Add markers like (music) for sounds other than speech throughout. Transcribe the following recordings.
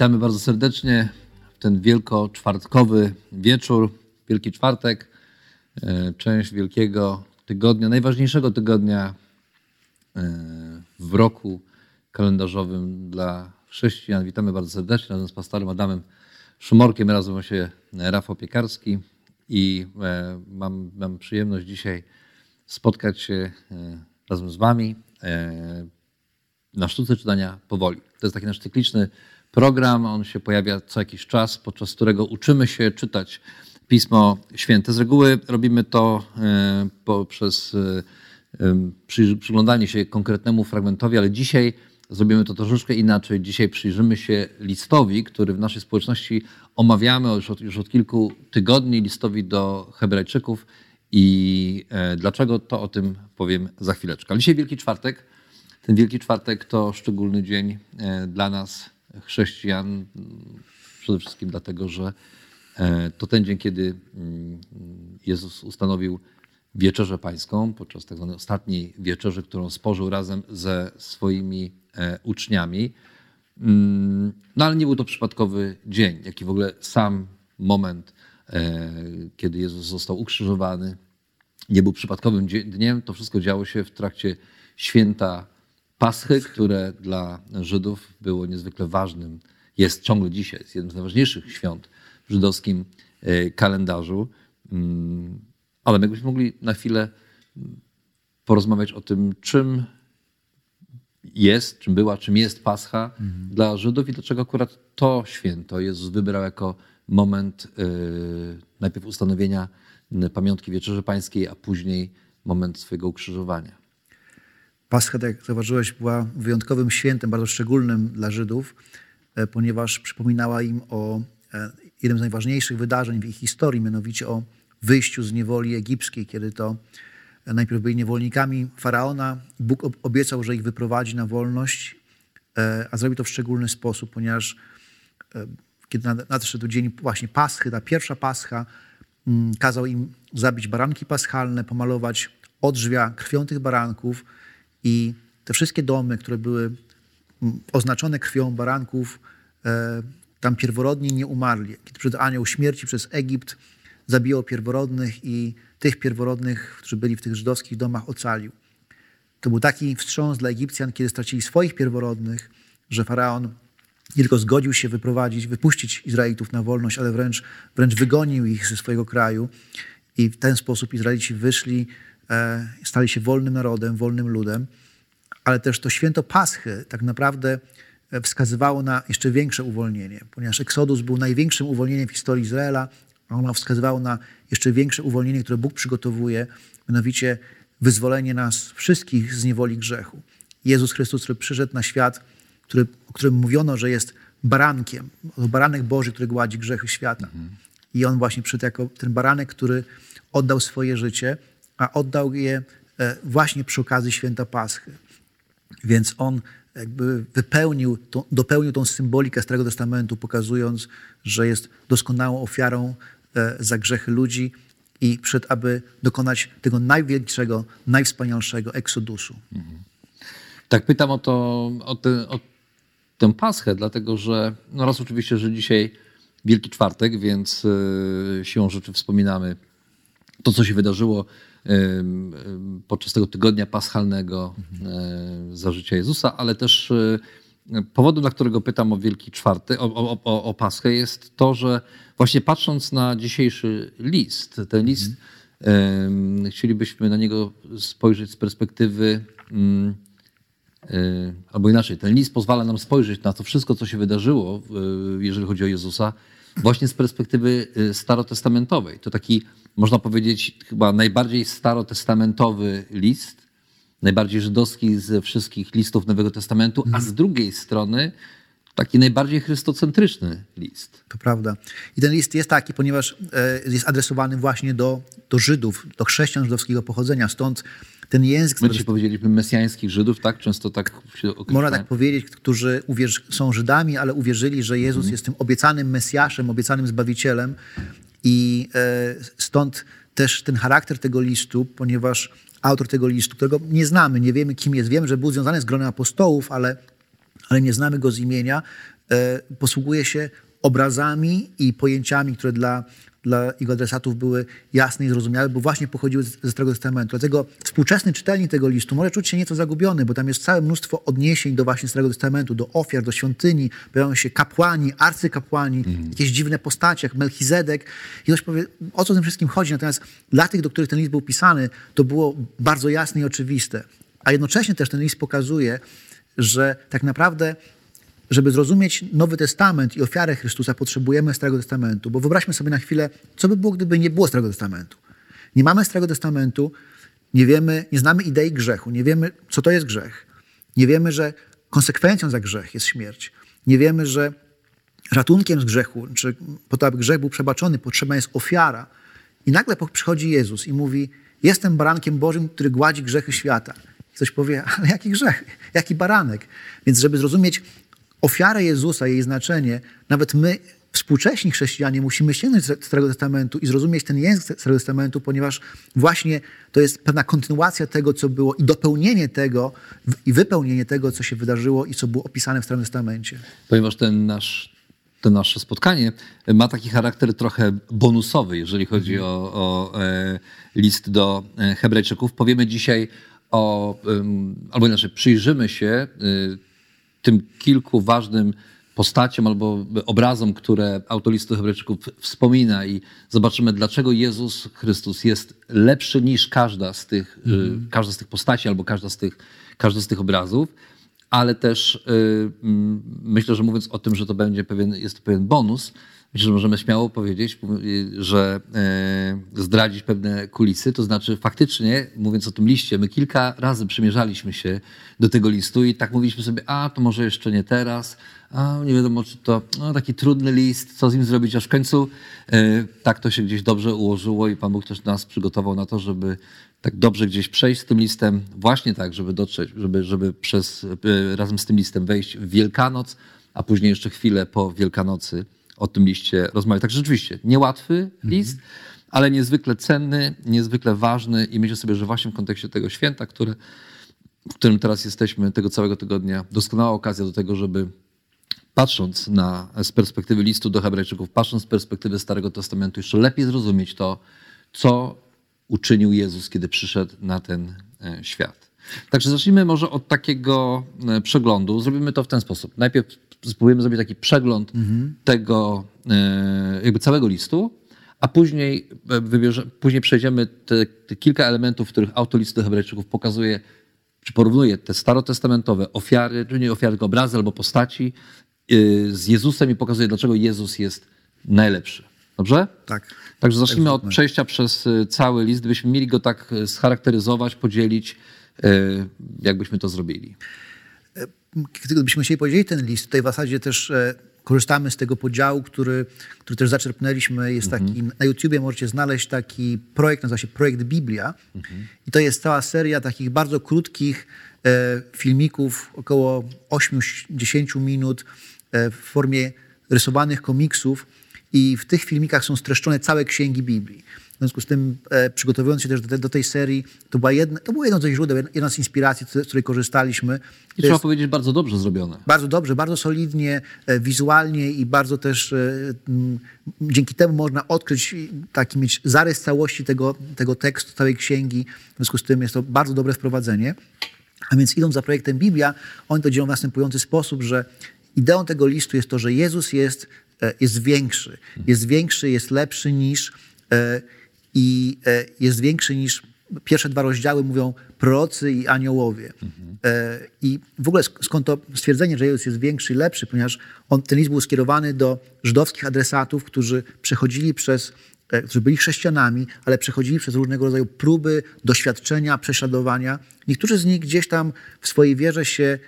Witamy bardzo serdecznie w ten wielkoczwartkowy wieczór, Wielki Czwartek, e, część wielkiego tygodnia, najważniejszego tygodnia e, w roku kalendarzowym dla chrześcijan. Witamy bardzo serdecznie razem z pastorem Adamem Szumorkiem, razem się Rafał Piekarski i e, mam, mam przyjemność dzisiaj spotkać się razem z wami na sztuce czytania powoli. To jest taki nasz cykliczny program. On się pojawia co jakiś czas, podczas którego uczymy się czytać Pismo Święte. Z reguły robimy to e, poprzez e, przyglądanie się konkretnemu fragmentowi, ale dzisiaj zrobimy to troszeczkę inaczej. Dzisiaj przyjrzymy się listowi, który w naszej społeczności omawiamy już od, już od kilku tygodni, listowi do Hebrajczyków. I e, dlaczego to o tym powiem za chwileczkę. Dzisiaj Wielki Czwartek. Ten Wielki Czwartek to szczególny dzień dla nas, chrześcijan, przede wszystkim dlatego, że e, to ten dzień, kiedy mm, Jezus ustanowił wieczerzę pańską, podczas tak zwanej ostatniej wieczerzy, którą spożył razem ze swoimi e, uczniami. Mm, no ale nie był to przypadkowy dzień, jak i w ogóle sam moment, e, kiedy Jezus został ukrzyżowany, nie był przypadkowym dniem. To wszystko działo się w trakcie święta Paschy, które dla Żydów było niezwykle ważnym, jest ciągle dzisiaj, jest jednym z najważniejszych świąt w żydowskim e, kalendarzu. Mm, ale jakbyśmy mogli na chwilę porozmawiać o tym, czym jest, czym była, czym jest Pascha mhm. dla Żydów i dlaczego akurat to święto Jezus wybrał jako moment yy, najpierw ustanowienia pamiątki Wieczerzy Pańskiej, a później moment swojego ukrzyżowania. Pascha, tak jak zauważyłeś, była wyjątkowym świętem, bardzo szczególnym dla Żydów, e, ponieważ przypominała im o e, jednym z najważniejszych wydarzeń w ich historii, mianowicie o wyjściu z niewoli egipskiej, kiedy to e, najpierw byli niewolnikami faraona. Bóg obiecał, że ich wyprowadzi na wolność, a zrobi to w szczególny sposób, ponieważ kiedy nadszedł dzień właśnie Paschy, ta pierwsza Pascha, mm, kazał im zabić baranki paschalne, pomalować odrzwia krwią tych baranków, i te wszystkie domy, które były mm, oznaczone krwią baranków, e, tam pierworodni nie umarli. Kiedy przed anioł śmierci przez Egipt zabijał pierworodnych i tych pierworodnych, którzy byli w tych żydowskich domach, ocalił. To był taki wstrząs dla Egipcjan, kiedy stracili swoich pierworodnych, że faraon nie tylko zgodził się wyprowadzić, wypuścić Izraelitów na wolność, ale wręcz, wręcz wygonił ich ze swojego kraju. I w ten sposób Izraelici wyszli stali się wolnym narodem, wolnym ludem, ale też to święto Paschy tak naprawdę e, wskazywało na jeszcze większe uwolnienie, ponieważ Eksodus był największym uwolnieniem w historii Izraela, a ono wskazywało na jeszcze większe uwolnienie, które Bóg przygotowuje, mianowicie wyzwolenie nas wszystkich z niewoli grzechu. Jezus Chrystus, który przyszedł na świat, który, o którym mówiono, że jest barankiem, baranek Boży, który gładzi grzechy świata. Mhm. I on właśnie przyszedł jako ten baranek, który oddał swoje życie, a oddał je e, właśnie przy okazji święta Paschy. Więc on jakby wypełnił, dopełnił tą symbolikę Starego Testamentu, pokazując, że jest doskonałą ofiarą e, za grzechy ludzi i przed, aby dokonać tego największego, najwspanialszego eksodusu. Mhm. Tak pytam o, to, o, te, o tę Paschę, dlatego że no raz oczywiście, że dzisiaj Wielki Czwartek, więc yy, siłą rzeczy wspominamy to, co się wydarzyło podczas tego tygodnia paschalnego mhm. za życia Jezusa, ale też e, powodem, dla którego pytam o Wielki Czwarty, o, o, o, o Paschę, jest to, że właśnie patrząc na dzisiejszy list, ten list, mhm. chcielibyśmy na niego spojrzeć z perspektywy e, albo inaczej, ten list pozwala nam spojrzeć na to wszystko, co się wydarzyło, jeżeli chodzi o Jezusa, właśnie z perspektywy starotestamentowej. To taki można powiedzieć, chyba najbardziej starotestamentowy list, najbardziej żydowski ze wszystkich listów Nowego Testamentu, a z drugiej strony taki najbardziej chrystocentryczny list. To prawda. I ten list jest taki, ponieważ e, jest adresowany właśnie do, do Żydów, do chrześcijan żydowskiego pochodzenia. Stąd ten język, My dzisiaj powiedzieliśmy mesjańskich Żydów, tak? Często tak się określa. można tak powiedzieć, którzy są Żydami, ale uwierzyli, że Jezus jest tym obiecanym Mesjaszem, obiecanym Zbawicielem. I e, stąd też ten charakter tego listu, ponieważ autor tego listu, którego nie znamy, nie wiemy kim jest, wiemy, że był związany z gronem apostołów, ale, ale nie znamy go z imienia, e, posługuje się obrazami i pojęciami, które dla, dla jego adresatów były jasne i zrozumiałe, bo właśnie pochodziły ze Starego Testamentu. Dlatego współczesny czytelnik tego listu może czuć się nieco zagubiony, bo tam jest całe mnóstwo odniesień do właśnie Starego Testamentu, do ofiar, do świątyni, pojawiają się kapłani, arcykapłani, jakieś dziwne postacie, jak Melchizedek. I ktoś powie, o co tym wszystkim chodzi? Natomiast dla tych, do których ten list był pisany, to było bardzo jasne i oczywiste. A jednocześnie też ten list pokazuje, że tak naprawdę żeby zrozumieć Nowy Testament i ofiarę Chrystusa, potrzebujemy Starego Testamentu. Bo wyobraźmy sobie na chwilę, co by było, gdyby nie było Starego Testamentu. Nie mamy Starego Testamentu, nie wiemy, nie znamy idei grzechu, nie wiemy, co to jest grzech. Nie wiemy, że konsekwencją za grzech jest śmierć. Nie wiemy, że ratunkiem z grzechu, czy po to, aby grzech był przebaczony, potrzebna jest ofiara. I nagle przychodzi Jezus i mówi: Jestem barankiem Bożym, który gładzi grzechy świata. I ktoś powie: (laughs) Ale jaki grzech? Jaki baranek? Więc, żeby zrozumieć ofiarę Jezusa, jej znaczenie, nawet my, współcześni chrześcijanie, musimy sięgnąć do Starego Testamentu i zrozumieć ten język Starego Testamentu, ponieważ właśnie to jest pewna kontynuacja tego, co było i dopełnienie tego i wypełnienie tego, co się wydarzyło i co było opisane w Starym Testamencie. Ponieważ ten nasz, to nasze spotkanie ma taki charakter trochę bonusowy, jeżeli chodzi o, o e, list do e, Hebrajczyków. Powiemy dzisiaj o, albo inaczej, przyjrzymy się y, tym kilku ważnym postaciom albo obrazom, które autor listu Hebrajczyków wspomina i zobaczymy, dlaczego Jezus Chrystus jest lepszy niż każda z tych, y, każda z tych postaci albo każda z tych, każdy z tych obrazów ale też y, mm, myślę, że mówiąc o tym, że to będzie pewien, jest to pewien bonus, myślę, że możemy śmiało powiedzieć, y, że y, zdradzić pewne kulisy, to znaczy faktycznie, mówiąc o tym liście, my kilka razy przymierzaliśmy się do tego listu i tak mówiliśmy sobie, a to może jeszcze nie teraz, a nie wiadomo, czy to no, taki trudny list, co z nim zrobić, aż w końcu y, tak to się gdzieś dobrze ułożyło i Pan Bóg też nas przygotował na to, żeby tak dobrze gdzieś przejść z tym listem, właśnie tak, żeby dotrzeć, żeby, żeby przez, y, razem z tym listem wejść w Wielkanoc, a później jeszcze chwilę po Wielkanocy o tym liście rozmawiać. Tak rzeczywiście, niełatwy list, ale niezwykle cenny, niezwykle ważny i myślę sobie, że właśnie w kontekście tego święta, które, w którym teraz jesteśmy, tego całego tygodnia, doskonała okazja do tego, żeby patrząc na, z perspektywy listu do Hebrajczyków, patrząc z perspektywy Starego Testamentu, jeszcze lepiej zrozumieć to, co uczynił Jezus, kiedy przyszedł na ten e, świat. Także zacznijmy może od takiego e, przeglądu. Zrobimy to w ten sposób. Najpierw spróbujemy zrobić taki przegląd tego e, jakby całego listu, a później, e, wybierze, później przejdziemy te, te kilka elementów, w których autor listu do Hebrajczyków pokazuje, czy porównuje te starotestamentowe ofiary, czy nie ofiary, tylko obrazy albo postaci y, z Jezusem i pokazuje, dlaczego Jezus jest najlepszy. Dobrze? Tak. Także zacznijmy od zróbmy. przejścia przez cały list. Gdybyśmy mieli go tak scharakteryzować, podzielić, jakbyśmy to zrobili. Gdybyśmy chcieli podzielić ten list, tutaj w zasadzie też e, korzystamy z tego podziału, który, który też zaczerpnęliśmy. Jest taki, na YouTubie możecie znaleźć taki projekt, nazywa się Projekt Biblia. I to jest cała seria takich bardzo krótkich e, filmików, około 8-10 minut e, w formie rysowanych komiksów. I w tych filmikach są streszczone całe księgi Biblii. W związku z tym, e, przygotowując się też do, te, do tej serii, to, była jedna, to było jedno ze źródeł, jedna z inspiracji, z której korzystaliśmy. I To trzeba jest- powiedzieć, bardzo dobrze zrobione. bardzo dobrze, bardzo solidnie, e, wizualnie i bardzo też e, m, dzięki temu można odkryć taki mieć zarys całości tego, tego tekstu, całej księgi. W związku z tym jest to bardzo dobre wprowadzenie. A więc idąc za projektem Biblia, oni to dzielą w następujący sposób, że ideą tego listu jest to, że Jezus jest, e, jest większy. Jest większy, jest lepszy niż e, i e, jest większy niż pierwsze dwa rozdziały mówią prorocy i aniołowie. E, I w ogóle sk- skąd to stwierdzenie, że Jezus jest większy i lepszy, ponieważ on, ten list był skierowany do żydowskich adresatów, którzy przechodzili przez e, którzy byli chrześcijanami, ale przechodzili przez różnego rodzaju próby, doświadczenia, prześladowania. Niektórzy z nich gdzieś tam w swojej wierze się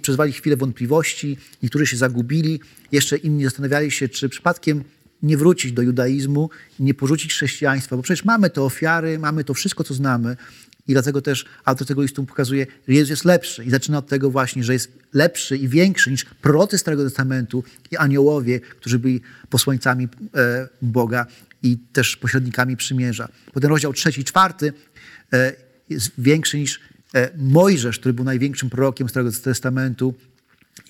przeżywali chwilę wątpliwości, niektórzy się zagubili, jeszcze inni zastanawiali się, czy przypadkiem nie wrócić do judaizmu, nie porzucić chrześcijaństwa, bo przecież mamy te ofiary, mamy to wszystko, co znamy. I dlatego też autor tego listu pokazuje, że Jezus jest lepszy. I zaczyna od tego właśnie, że jest lepszy i większy niż prorocy Starego Testamentu i aniołowie, którzy byli posłańcami e, Boga i też pośrednikami przymierza. Potem rozdział trzeci i czwarty e, jest większy niż e, Mojżesz, który był największym prorokiem Starego Testamentu.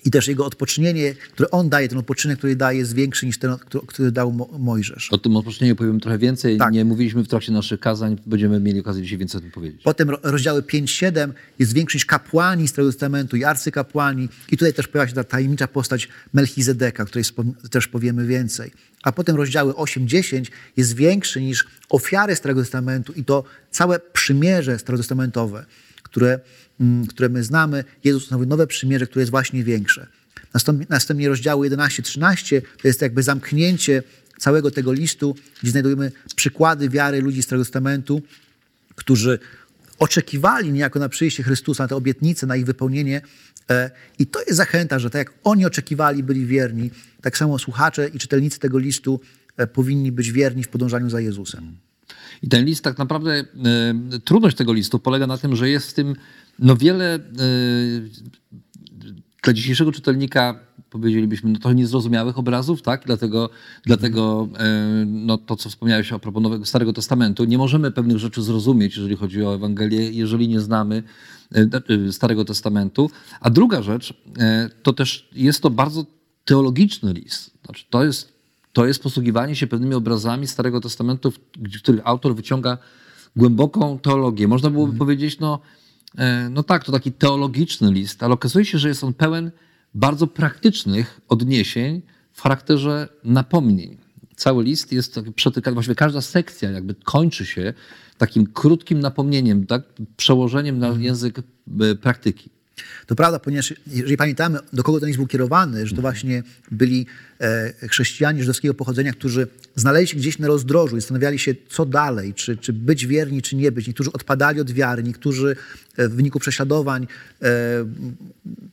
I też jego odpoczynienie, które on daje, ten odpoczynek, który daje, jest większy niż ten, który- dał Mo- Mojżesz. O tym odpocznieniu powiem trochę więcej. Tak. Nie mówiliśmy w trakcie naszych kazań, będziemy mieli okazję dzisiaj więcej o tym powiedzieć. Potem ro- rozdziały 5-7 jest większy niż kapłani Starego Testamentu i arcykapłani. I tutaj też pojawia się ta tajemnicza postać Melchizedeka, o której też powiemy więcej. A potem rozdziały 8-10 jest większy niż ofiary Starego Testamentu i to całe przymierze starotestamentowe, które, które my znamy. Jezus ustanowił nowe przymierze, które jest właśnie większe. Następnie, rozdziały 11-13 to jest jakby zamknięcie całego tego listu, gdzie znajdujemy przykłady wiary ludzi Starego Testamentu, którzy oczekiwali niejako na przyjście Chrystusa, na te obietnice, na ich wypełnienie. E, I to jest zachęta, że tak jak oni oczekiwali, byli wierni, tak samo słuchacze i czytelnicy tego listu e, powinni być wierni w podążaniu za Jezusem. I ten list, tak naprawdę, e, trudność tego listu polega na tym, że jest w tym no wiele e, dla dzisiejszego czytelnika powiedzielibyśmy, no trochę niezrozumiałych obrazów, tak? Dlatego, dlatego e, no, to, co wspomniałeś a propos Nowego, Starego Testamentu, nie możemy pewnych rzeczy zrozumieć, jeżeli chodzi o Ewangelię, jeżeli nie znamy e, Starego Testamentu. A druga rzecz, to też jest to bardzo teologiczny list. Znaczy, to jest to jest posługiwanie się pewnymi obrazami Starego Testamentu, w których autor wyciąga głęboką teologię. Można byłoby powiedzieć, no, no tak, to taki teologiczny list, ale okazuje się, że jest on pełen bardzo praktycznych odniesień w charakterze napomnień. Cały list jest przetykany, właściwie każda sekcja jakby kończy się takim krótkim napomnieniem, tak, przełożeniem na język e, praktyki. To prawda, ponieważ jeżeli pamiętamy, do kogo ten list był kierowany, że to właśnie byli e, chrześcijanie żydowskiego pochodzenia, którzy znaleźli się gdzieś na rozdrożu i zastanawiali się, co dalej, czy, czy być wierni, czy nie być. Niektórzy odpadali od wiary, niektórzy e, w wyniku prześladowań e,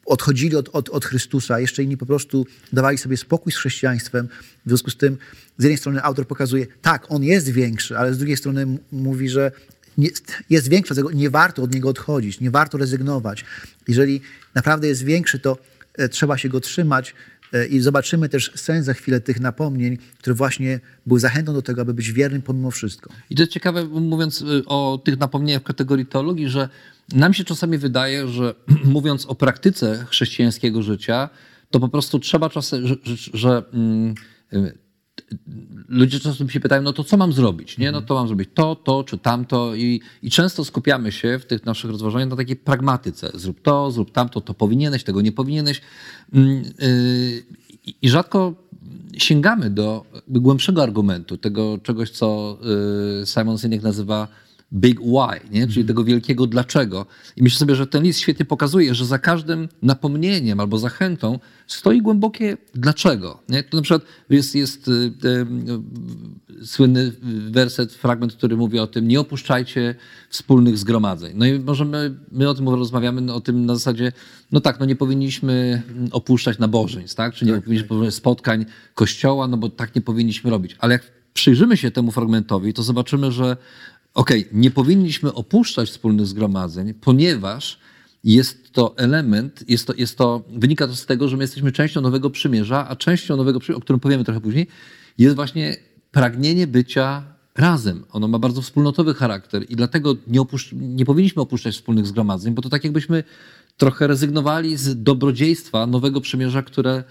odchodzili od, od, od Chrystusa, jeszcze inni po prostu dawali sobie spokój z chrześcijaństwem. W związku z tym, z jednej strony autor pokazuje, tak, on jest większy, ale z drugiej strony mówi, że jest większy, dlatego nie warto od niego odchodzić, nie warto rezygnować. Jeżeli naprawdę jest większy, to e, trzeba się go trzymać e, i zobaczymy też sens za chwilę tych napomnień, które właśnie były zachętą do tego, aby być wiernym pomimo wszystko. I to jest ciekawe, mówiąc y, o tych napomnieniach w kategorii teologii, że nam się czasami wydaje, że (clears throat) mówiąc o praktyce chrześcijańskiego życia, to po prostu trzeba czasem, że, że, że mm, ludzie czasem się pytają, no to co mam zrobić? Nie? No to mam zrobić to, to czy tamto i, i często skupiamy się w tych naszych rozważaniach na takiej pragmatyce. Zrób to, zrób tamto, to powinieneś, tego nie powinieneś. Mm, y, I rzadko sięgamy do głębszego argumentu, tego czegoś, co y, Simon Sinek nazywa big why, nie? czyli tego wielkiego dlaczego. I myślę sobie, że ten list świetnie pokazuje, że za każdym napomnieniem albo zachętą stoi głębokie dlaczego. Nie? To na przykład jest, jest y, y, słynny werset, fragment, który mówi o tym, nie opuszczajcie wspólnych zgromadzeń. No i możemy, my o tym rozmawiamy, no, o tym na zasadzie, no tak, no nie powinniśmy opuszczać nabożeństw, tak? czy nie powinniśmy spotkań kościoła, no bo tak nie powinniśmy robić. Ale jak przyjrzymy się temu fragmentowi, to zobaczymy, że okej, nie powinniśmy opuszczać wspólnych zgromadzeń, ponieważ jest to element, jest to, jest to, wynika to z tego, że my jesteśmy częścią Nowego Przymierza, a częścią Nowego Przymierza, o którym powiemy trochę później, jest właśnie pragnienie bycia razem. Ono ma bardzo wspólnotowy charakter i dlatego nie, nie powinniśmy opuszczać wspólnych zgromadzeń, bo to tak jakbyśmy trochę rezygnowali z dobrodziejstwa Nowego Przymierza, które,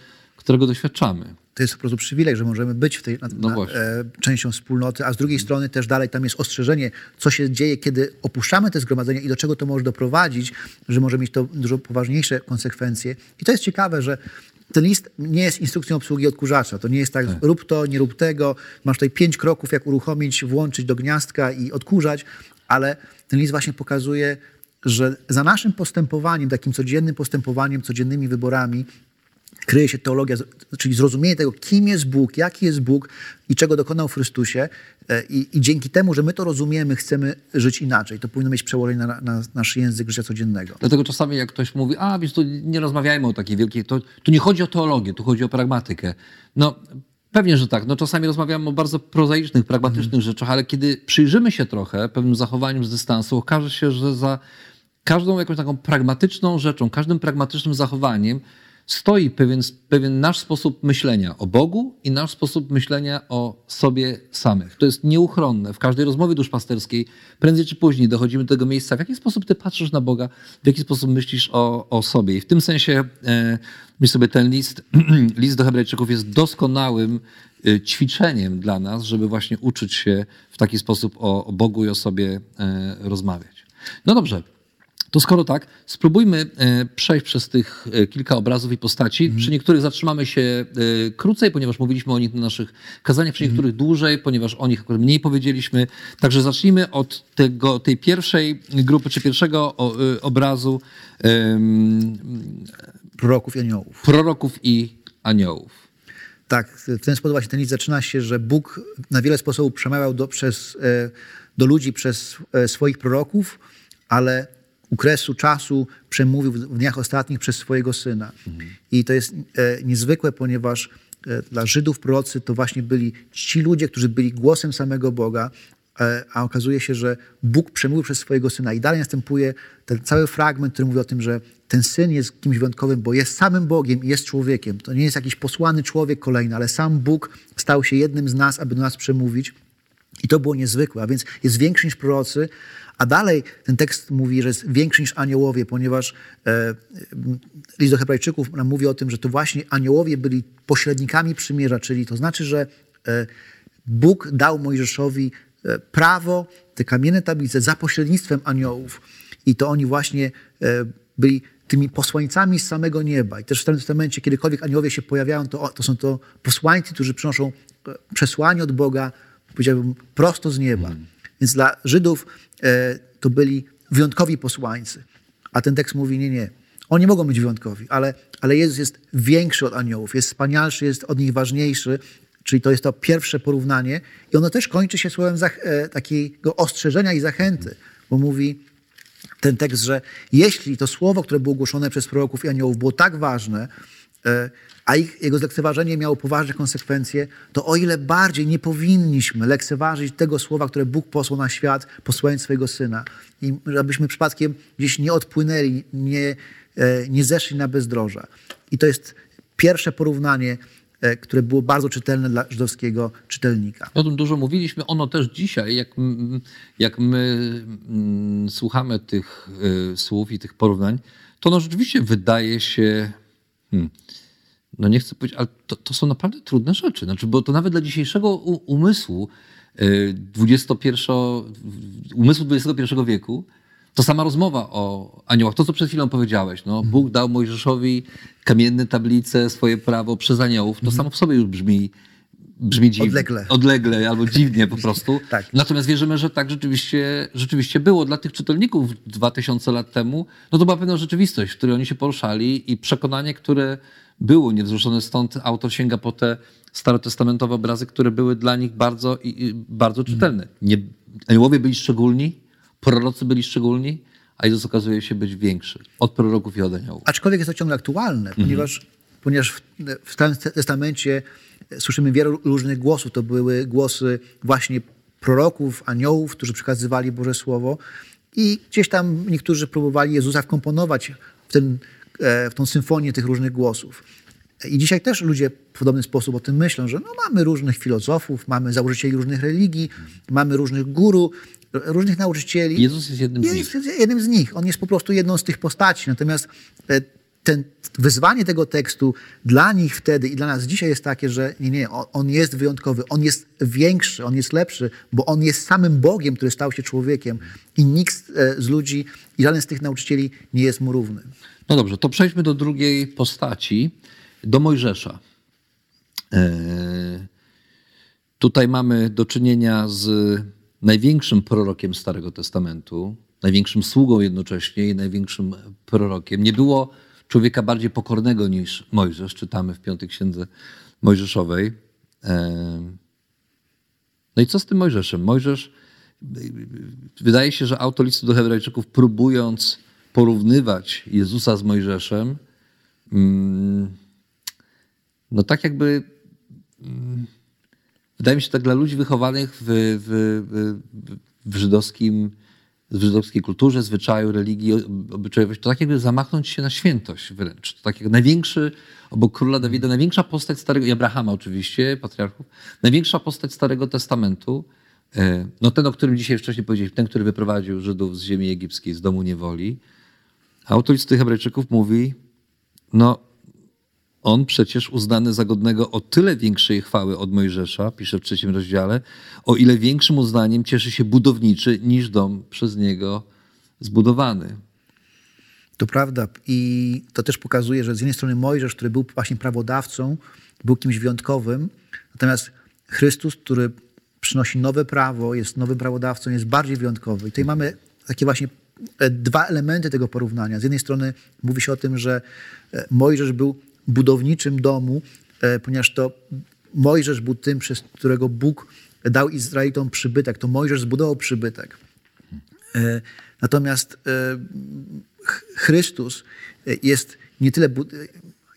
którego doświadczamy. To jest po prostu przywilej, że możemy być w tej na, No na, e, częścią wspólnoty, a z drugiej strony też dalej tam jest ostrzeżenie, co się dzieje, kiedy opuszczamy te zgromadzenia i do czego to może doprowadzić, że może mieć to dużo poważniejsze konsekwencje. I to jest ciekawe, że ten list nie jest instrukcją obsługi odkurzacza. To nie jest tak, rób to, nie rób tego. Masz tutaj pięć kroków, jak uruchomić, włączyć do gniazdka i odkurzać, ale ten list właśnie pokazuje, że za naszym postępowaniem, takim codziennym postępowaniem, codziennymi wyborami, kryje się teologia, czyli zrozumienie tego, kim jest Bóg, jaki jest Bóg i czego dokonał w Chrystusie. E, I, i dzięki temu, że my to rozumiemy, chcemy żyć inaczej. To powinno mieć przełożenie na, na nasz język życia codziennego. Dlatego czasami jak ktoś mówi, a więc tu nie rozmawiajmy o takiej wielkiej, to tu nie chodzi o teologię, tu chodzi o pragmatykę. No pewnie, że tak. No czasami rozmawiamy o bardzo prozaicznych, pragmatycznych Mhm. rzeczach, ale kiedy przyjrzymy się trochę pewnym zachowaniom z dystansu, okaże się, że za każdą jakąś taką pragmatyczną rzeczą, każdym pragmatycznym zachowaniem stoi pewien, pewien nasz sposób myślenia o Bogu i nasz sposób myślenia o sobie samych. To jest nieuchronne. W każdej rozmowie duszpasterskiej prędzej czy później dochodzimy do tego miejsca, w jaki sposób ty patrzysz na Boga, w jaki sposób myślisz o, o sobie. I w tym sensie e, myślę sobie, ten list, (clears throat) list do Hebrajczyków jest doskonałym e, ćwiczeniem dla nas, żeby właśnie uczyć się w taki sposób o, o Bogu i o sobie e, rozmawiać. No dobrze. To skoro tak, spróbujmy e, przejść przez tych e, kilka obrazów i postaci. Przy niektórych zatrzymamy się e, krócej, ponieważ mówiliśmy o nich na naszych kazaniach, przy niektórych dłużej, ponieważ o nich akurat mniej powiedzieliśmy. Także zacznijmy od tego, tej pierwszej grupy, czy pierwszego obrazu em, Proroków i aniołów. proroków i aniołów. Tak, w ten sposób właśnie ten list zaczyna się, że Bóg na wiele sposobów przemawiał do, przez, do ludzi przez swoich proroków, ale u kresu czasu przemówił w dniach ostatnich przez swojego Syna. I to jest e, niezwykłe, ponieważ e, dla Żydów prorocy to właśnie byli ci ludzie, którzy byli głosem samego Boga, e, a okazuje się, że Bóg przemówił przez swojego Syna. I dalej następuje ten cały fragment, który mówi o tym, że ten Syn jest kimś wyjątkowym, bo jest samym Bogiem i jest człowiekiem. To nie jest jakiś posłany człowiek kolejny, ale sam Bóg stał się jednym z nas, aby do nas przemówić. I to było niezwykłe, a więc jest większy niż prorocy, a dalej ten tekst mówi, że jest większy niż aniołowie, ponieważ e, list do Hebrajczyków nam mówi o tym, że to właśnie aniołowie byli pośrednikami przymierza, czyli to znaczy, że e, Bóg dał Mojżeszowi e, prawo, te kamienne tablice za pośrednictwem aniołów. I to oni właśnie e, byli tymi posłańcami z samego nieba. I też w Starym Testamencie, kiedykolwiek aniołowie się pojawiają, to, to są to posłańcy, którzy przynoszą e, przesłanie od Boga, powiedziałbym, prosto z nieba. Więc dla Żydów to byli wyjątkowi posłańcy. A ten tekst mówi, nie, nie, oni mogą być wyjątkowi, ale, ale Jezus jest większy od aniołów, jest wspanialszy, jest od nich ważniejszy, czyli to jest to pierwsze porównanie. I ono też kończy się słowem e, takiego ostrzeżenia i zachęty, bo mówi ten tekst, że jeśli to słowo, które było głoszone przez proroków i aniołów było tak ważne, e, a ich, jego zlekceważenie miało poważne konsekwencje, to o ile bardziej nie powinniśmy lekceważyć tego słowa, które Bóg posłał na świat, posłając swojego Syna. I żebyśmy przypadkiem gdzieś nie odpłynęli, nie, e, nie zeszli na bezdroża. I to jest pierwsze porównanie, e, które było bardzo czytelne dla żydowskiego czytelnika. O tym dużo mówiliśmy. Ono też dzisiaj, jak, jak my słuchamy tych słów i tych porównań, to ono rzeczywiście wydaje się. Hmm, no nie chcę powiedzieć, ale to, to są naprawdę trudne rzeczy. Znaczy, bo to nawet dla dzisiejszego umysłu y, 21, umysłu XXI wieku, to sama rozmowa o aniołach, to co przed chwilą powiedziałeś, no, Bóg dał Mojżeszowi kamienne tablice, swoje prawo przez aniołów, to samo w sobie już brzmi, brzmi dziwnie. Odlegle. Odlegle albo dziwnie po prostu. (laughs) Tak. Natomiast wierzymy, że tak rzeczywiście, rzeczywiście było. Dla tych czytelników 2000 lat temu, no to była pewna rzeczywistość, w której oni się poruszali i przekonanie, które było niewzruszone. Stąd autor sięga po te starotestamentowe obrazy, które były dla nich bardzo, bardzo czytelne. Nie, aniołowie byli szczególni, prorocy byli szczególni, a Jezus okazuje się być większy od proroków i od aniołów. Aczkolwiek jest to ciągle aktualne, ponieważ, ponieważ w, w Starym Testamencie słyszymy wiele różnych głosów. To były głosy właśnie proroków, aniołów, którzy przekazywali Boże Słowo i gdzieś tam niektórzy próbowali Jezusa wkomponować w, ten, e, w tą symfonię tych różnych głosów. I dzisiaj też ludzie w podobny sposób o tym myślą, że no mamy różnych filozofów, mamy założycieli różnych religii, mamy różnych guru, różnych nauczycieli. Jezus jest jednym z nich. Jest jednym z nich. On jest po prostu jedną z tych postaci. Natomiast e, ten, wyzwanie tego tekstu dla nich wtedy i dla nas dzisiaj jest takie, że nie, nie, on, jest wyjątkowy, on jest większy, on jest lepszy, bo on jest samym Bogiem, który stał się człowiekiem i nikt e, z ludzi i żaden z tych nauczycieli nie jest mu równy. No dobrze, to przejdźmy do drugiej postaci, do Mojżesza. E, Tutaj mamy do czynienia z największym prorokiem Starego Testamentu, największym sługą jednocześnie i największym prorokiem. Nie było człowieka bardziej pokornego niż Mojżesz, czytamy w piątej księdze Mojżeszowej. No i co z tym Mojżeszem? Mojżesz, wydaje się, że autor listu do Hebrajczyków, próbując porównywać Jezusa z Mojżeszem, mm, no tak jakby, mm, wydaje mi się, tak dla ludzi wychowanych w, w, w, w żydowskim w żydowskiej kulturze, zwyczaju, religii, obyczajowości, to tak jakby zamachnąć się na świętość wręcz. To tak jak największy, obok króla Dawida, największa postać Starego, i Abrahama oczywiście, patriarchów, największa postać Starego Testamentu, e, no ten, o którym dzisiaj wcześniej powiedzieliśmy, ten, który wyprowadził Żydów z ziemi egipskiej, z domu niewoli. A autor listy Hebrajczyków mówi, no on przecież uznany za godnego o tyle większej chwały od Mojżesza, pisze w trzecim rozdziale, o ile większym uznaniem cieszy się budowniczy niż dom przez niego zbudowany. To prawda. I to też pokazuje, że z jednej strony Mojżesz, który był właśnie prawodawcą, był kimś wyjątkowym, natomiast Chrystus, który przynosi nowe prawo, jest nowym prawodawcą, jest bardziej wyjątkowy. I tutaj mamy takie właśnie e, dwa elementy tego porównania. Z jednej strony mówi się o tym, że e, Mojżesz był budowniczym domu, e, ponieważ to Mojżesz był tym, przez którego Bóg dał Izraelitom przybytek. To Mojżesz zbudował przybytek. E, natomiast e, Chrystus jest nie tyle.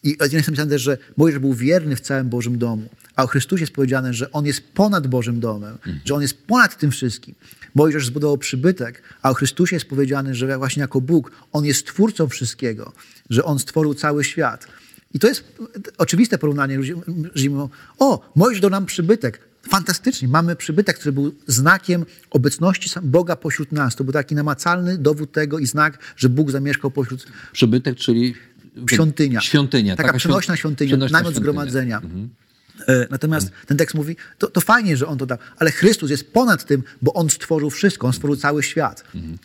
I jest napisane że Mojżesz był wierny w całym Bożym domu, a o Chrystusie jest powiedziane, że On jest ponad Bożym domem, mhm. że On jest ponad tym wszystkim. Mojżesz zbudował przybytek, a o Chrystusie jest powiedziane, że właśnie jako Bóg On jest twórcą wszystkiego, że On stworzył cały świat. I to jest oczywiste porównanie. Mówią, o, Mojżesz do nam przybytek. Fantastycznie, mamy przybytek, który był znakiem obecności Boga pośród nas. To był taki namacalny dowód tego i znak, że Bóg zamieszkał pośród... Przybytek, czyli... Świątynia. Świątynia. Taka, taka przenośna świątynia, przenośna namiot świątynia. zgromadzenia. Mhm. E, natomiast mhm. ten tekst mówi, to, to, fajnie, że on to dał, ale Chrystus jest ponad tym, bo on stworzył wszystko, on stworzył cały świat. Mhm.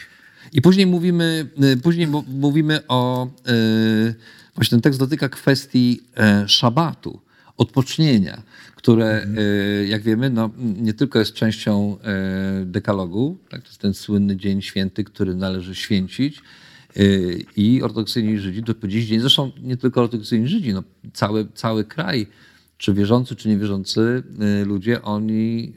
I później mówimy, y, później mówimy o... Yy Właśnie ten tekst dotyka kwestii e, szabatu, odpocznienia, które, e, jak wiemy, no, nie tylko jest częścią e, dekalogu, tak, to jest ten słynny dzień święty, który należy święcić, i ortodoksyjni Żydzi do dziś dzień, zresztą nie tylko ortodoksyjni Żydzi, no, cały, cały kraj, czy wierzący, czy niewierzący ludzie, oni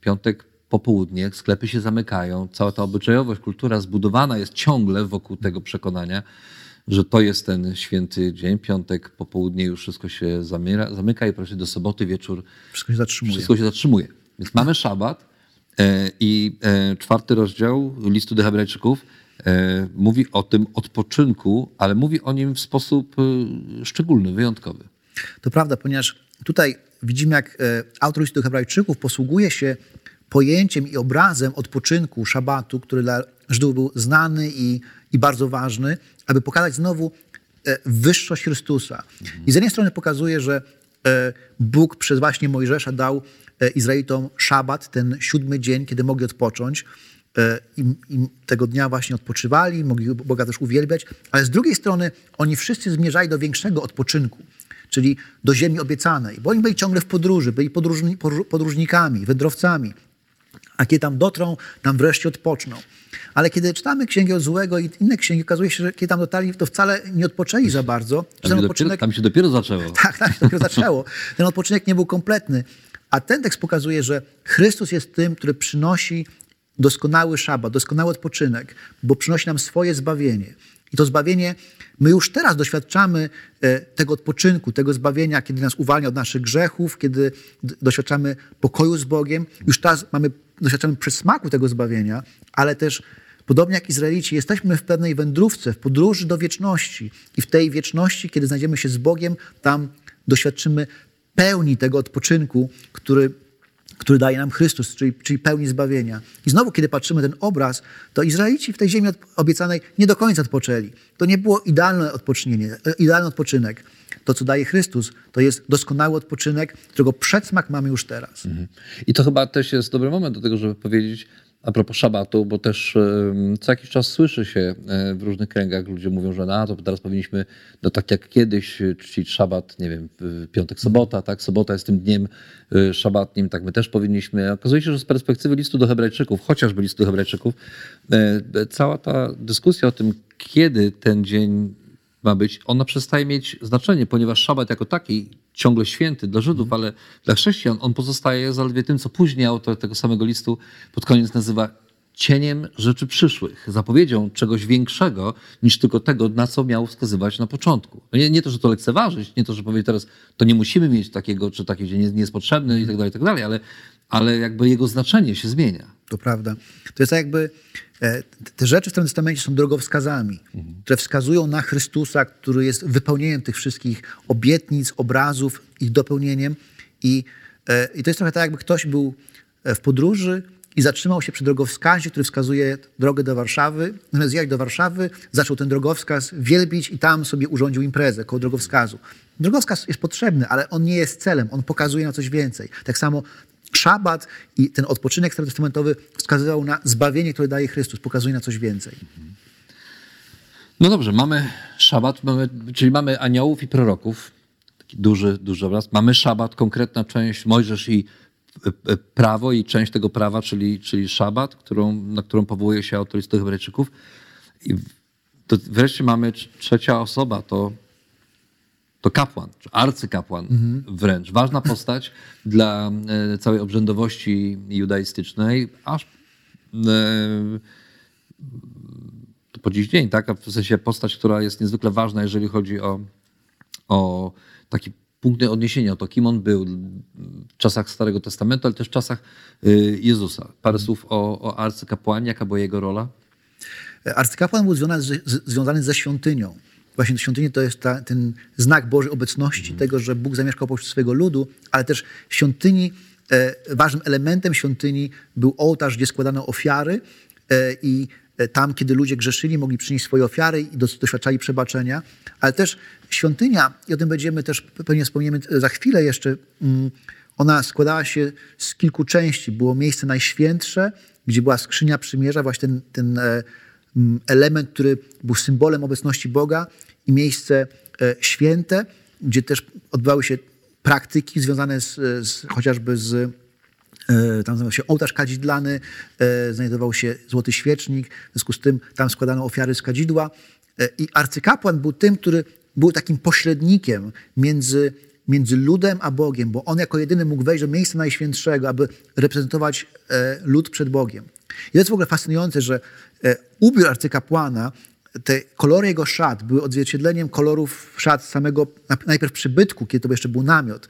piątek po południe, sklepy się zamykają, cała ta obyczajowość, kultura zbudowana jest ciągle wokół tego przekonania, że to jest ten święty dzień, piątek, popołudnie już wszystko się zamiera, zamyka i proszę do soboty wieczór wszystko się zatrzymuje. Wszystko się zatrzymuje. Więc mamy szabat e, i e, czwarty rozdział listu do Hebrajczyków e, mówi o tym odpoczynku, ale mówi o nim w sposób e, szczególny, wyjątkowy. To prawda, ponieważ tutaj widzimy, jak e, autor listu do Hebrajczyków posługuje się pojęciem i obrazem odpoczynku, szabatu, który dla Żydów był znany i, i bardzo ważny, aby pokazać znowu e, wyższość Chrystusa. I z jednej strony pokazuje, że e, Bóg przez właśnie Mojżesza dał e, Izraelitom szabat, ten siódmy dzień, kiedy mogli odpocząć. I, I, tego dnia właśnie odpoczywali, mogli Boga też uwielbiać, ale z drugiej strony oni wszyscy zmierzali do większego odpoczynku, czyli do ziemi obiecanej, bo oni byli ciągle w podróży, byli podróżni, podróżnikami, wędrowcami. A kiedy tam dotrą, tam wreszcie odpoczną. Ale kiedy czytamy Księgę Złego i inne księgi, okazuje się, że kiedy tam dotarli, to wcale nie odpoczęli za bardzo. Tam, ten odpoczynek... tam się dopiero zaczęło. (laughs) Tak, tam się dopiero zaczęło. Ten odpoczynek nie był kompletny. A ten tekst pokazuje, że Chrystus jest tym, który przynosi doskonały szabat, doskonały odpoczynek, bo przynosi nam swoje zbawienie. I to zbawienie, my już teraz doświadczamy e, tego odpoczynku, tego zbawienia, kiedy nas uwalnia od naszych grzechów, kiedy doświadczamy pokoju z Bogiem. Już teraz mamy, doświadczamy przesmaku tego zbawienia, ale też Podobnie jak Izraelici, jesteśmy w pewnej wędrówce, w podróży do wieczności. I w tej wieczności, kiedy znajdziemy się z Bogiem, tam doświadczymy pełni tego odpoczynku, który, który daje nam Chrystus, czyli, czyli pełni zbawienia. I znowu, kiedy patrzymy ten obraz, to Izraelici w tej ziemi obiecanej nie do końca odpoczęli. To nie było idealne odpocznienie, idealny odpoczynek. To, co daje Chrystus, to jest doskonały odpoczynek, którego przedsmak mamy już teraz. Mhm. I to chyba też jest dobry moment do tego, żeby powiedzieć, a propos szabatu, bo też co jakiś czas słyszy się e, w różnych kręgach, ludzie mówią, że na to teraz powinniśmy, no tak jak kiedyś, e, czcić szabat, nie wiem, piątek, sobota, tak, sobota jest tym dniem e, szabatnim, tak my też powinniśmy. Okazuje się, że z perspektywy listu do Hebrajczyków, chociażby listu do Hebrajczyków, cała ta dyskusja o tym, kiedy ten dzień ma być, ona przestaje mieć znaczenie, ponieważ szabat jako taki, ciągle święty dla Żydów, ale dla chrześcijan, on pozostaje zaledwie tym, co później autor tego samego listu pod koniec nazywa cieniem rzeczy przyszłych, zapowiedzią czegoś większego niż tylko tego, na co miał wskazywać na początku. No nie, nie to, że to lekceważyć, nie to, że powiedzieć teraz, to nie musimy mieć takiego, czy taki dzień nie, nie jest potrzebny i tak dalej, tak dalej, ale, ale jakby jego znaczenie się zmienia. To prawda. To jest tak jakby e, te rzeczy w Starym Testamencie są drogowskazami, mhm. które wskazują na Chrystusa, który jest wypełnieniem tych wszystkich obietnic, obrazów, ich dopełnieniem. I, e, i to jest trochę tak, jakby ktoś był w podróży i zatrzymał się przy drogowskazie, który wskazuje drogę do Warszawy. Zamiast jechać do Warszawy, zaczął ten drogowskaz wielbić i tam sobie urządził imprezę koło drogowskazu. Drogowskaz jest potrzebny, ale on nie jest celem, on pokazuje na coś więcej. Tak samo szabat i ten odpoczynek starotestamentowy wskazywał na zbawienie, które daje Chrystus, pokazuje na coś więcej. No dobrze, mamy szabat, mamy, czyli mamy aniołów i proroków. Taki duży, duży obraz. Mamy szabat, konkretna część, Mojżesz i e, e, prawo i część tego prawa, czyli, czyli szabat, którą, na którą powołuje się autor listu Hebrajczyków. I to wreszcie mamy trzecia osoba, to to kapłan, czy arcykapłan mhm. wręcz. Ważna postać dla e, całej obrzędowości judaistycznej, aż e, po dziś dzień, tak? W sensie postać, która jest niezwykle ważna, jeżeli chodzi o, o taki punkt odniesienia, to kim on był w czasach Starego Testamentu, ale też w czasach e, Jezusa. Parę słów o, o arcykapłanie, jaka była jego rola? Arcykapłan był związany, związany ze świątynią właśnie świątynia to jest ta, ten znak Bożej obecności, mm. tego, że Bóg zamieszkał pośród swojego ludu, ale też świątyni, e, ważnym elementem świątyni był ołtarz, gdzie składano ofiary e, i e, tam, kiedy ludzie grzeszyli, mogli przynieść swoje ofiary i doświadczali przebaczenia, ale też świątynia, i o tym będziemy też pewnie wspomniemy za chwilę jeszcze, mm, ona składała się z kilku części. Było miejsce najświętsze, gdzie była skrzynia przymierza, właśnie ten, ten e, element, który był symbolem obecności Boga i miejsce e, święte, gdzie też odbywały się praktyki związane z, z chociażby z e, tam znajdował się ołtarz kadzidlany, e, znajdował się złoty świecznik, w związku z tym tam składano ofiary z kadzidła. I arcykapłan był tym, który był takim pośrednikiem między, między ludem a Bogiem, bo on jako jedyny mógł wejść do miejsca najświętszego, aby reprezentować lud przed Bogiem. I to jest w ogóle fascynujące, że e, ubiór arcykapłana, te kolory jego szat były odzwierciedleniem kolorów szat samego najpierw przybytku, kiedy to jeszcze był namiot,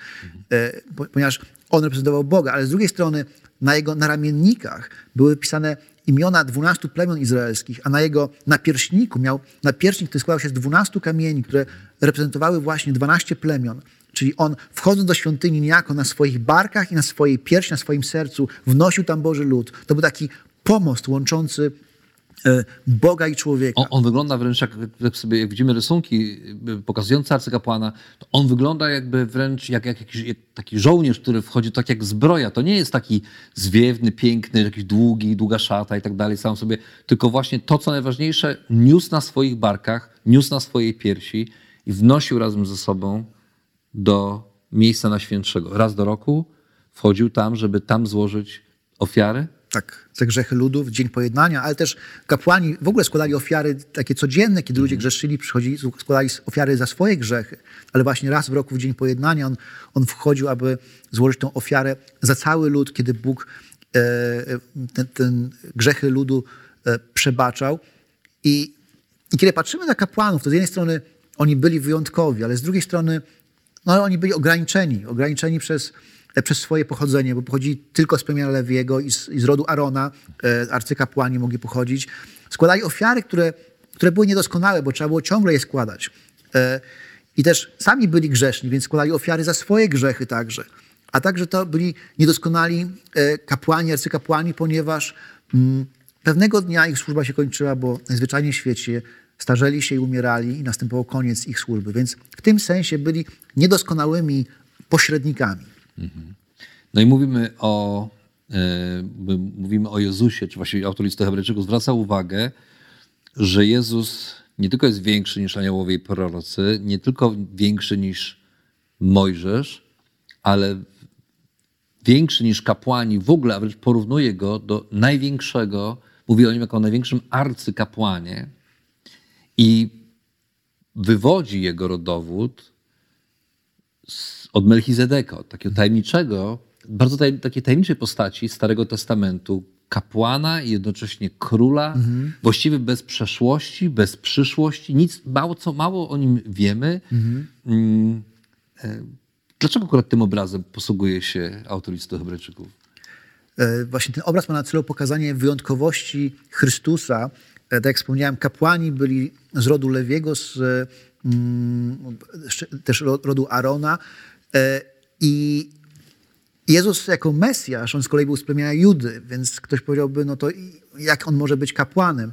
e, ponieważ on reprezentował Boga, ale z drugiej strony na jego naramiennikach były pisane imiona dwunastu plemion izraelskich, a na jego napierśniku miał napierśnik, który składał się z dwunastu kamieni, które reprezentowały właśnie dwanaście plemion. Czyli on wchodząc do świątyni niejako na swoich barkach i na swojej piersi, na swoim sercu wnosił tam Boży lud. To był taki pomost łączący e, Boga i człowieka. On, on, wygląda wręcz jak, jak sobie jak widzimy rysunki e, pokazujące arcykapłana, to on wygląda jakby wręcz jak, jak jakiś jak taki żołnierz, który wchodzi tak jak zbroja. To nie jest taki zwiewny, piękny, jakiś długi, długa szata i tak dalej sam sobie, tylko właśnie to, co najważniejsze, niósł na swoich barkach, niósł na swojej piersi i wnosił razem ze sobą do miejsca na świętszego. Raz do roku wchodził tam, żeby tam złożyć ofiary tak, za grzechy ludów, Dzień Pojednania, ale też kapłani w ogóle składali ofiary takie codzienne, kiedy ludzie grzeszyli, przychodzili, składali ofiary za swoje grzechy, ale właśnie raz w roku w Dzień Pojednania on, on wchodził, aby złożyć tą ofiarę za cały lud, kiedy Bóg e, ten, ten grzechy ludu e, przebaczał. I, I kiedy patrzymy na kapłanów, to z jednej strony oni byli wyjątkowi, ale z drugiej strony no, oni byli ograniczeni, ograniczeni przez E, przez swoje pochodzenie, bo pochodzi tylko z plemienia Lewiego i z, i z rodu Arona, e, arcykapłani mogli pochodzić. Składali ofiary, które, które były niedoskonałe, bo trzeba było ciągle je składać. E, I też sami byli grzeszni, więc składali ofiary za swoje grzechy także. A także to byli niedoskonali kapłani, arcykapłani, ponieważ mm, pewnego dnia ich służba się kończyła, bo najzwyczajniej w świecie starzeli się i umierali i następował koniec ich służby. Więc w tym sensie byli niedoskonałymi pośrednikami. No i mówimy o, e, mówimy o Jezusie, czy właściwie autor listu Hebrajczyków zwraca uwagę, że Jezus nie tylko jest większy niż aniołowie i prorocy, nie tylko większy niż Mojżesz, ale większy niż kapłani w ogóle, a wręcz porównuje go do największego, mówi o nim jako o największym arcykapłanie. I wywodzi jego rodowód z, od Melchizedeka, od takiego tajemniczego, bardzo taj, takiej tajemniczej postaci Starego Testamentu, kapłana i jednocześnie króla, właściwie bez przeszłości, bez przyszłości, nic, mało co mało o nim wiemy. Mm, e, Dlaczego akurat tym obrazem posługuje się autor listu Hebrajczyków? E, Właśnie ten obraz ma na celu pokazanie wyjątkowości Chrystusa. E, Tak jak wspomniałem, kapłani byli z rodu Lewiego, z, mm, też ro- rodu Arona. E, I Jezus jako Mesjasz, on z kolei był z plemienia Judy, więc ktoś powiedziałby, no to jak on może być kapłanem?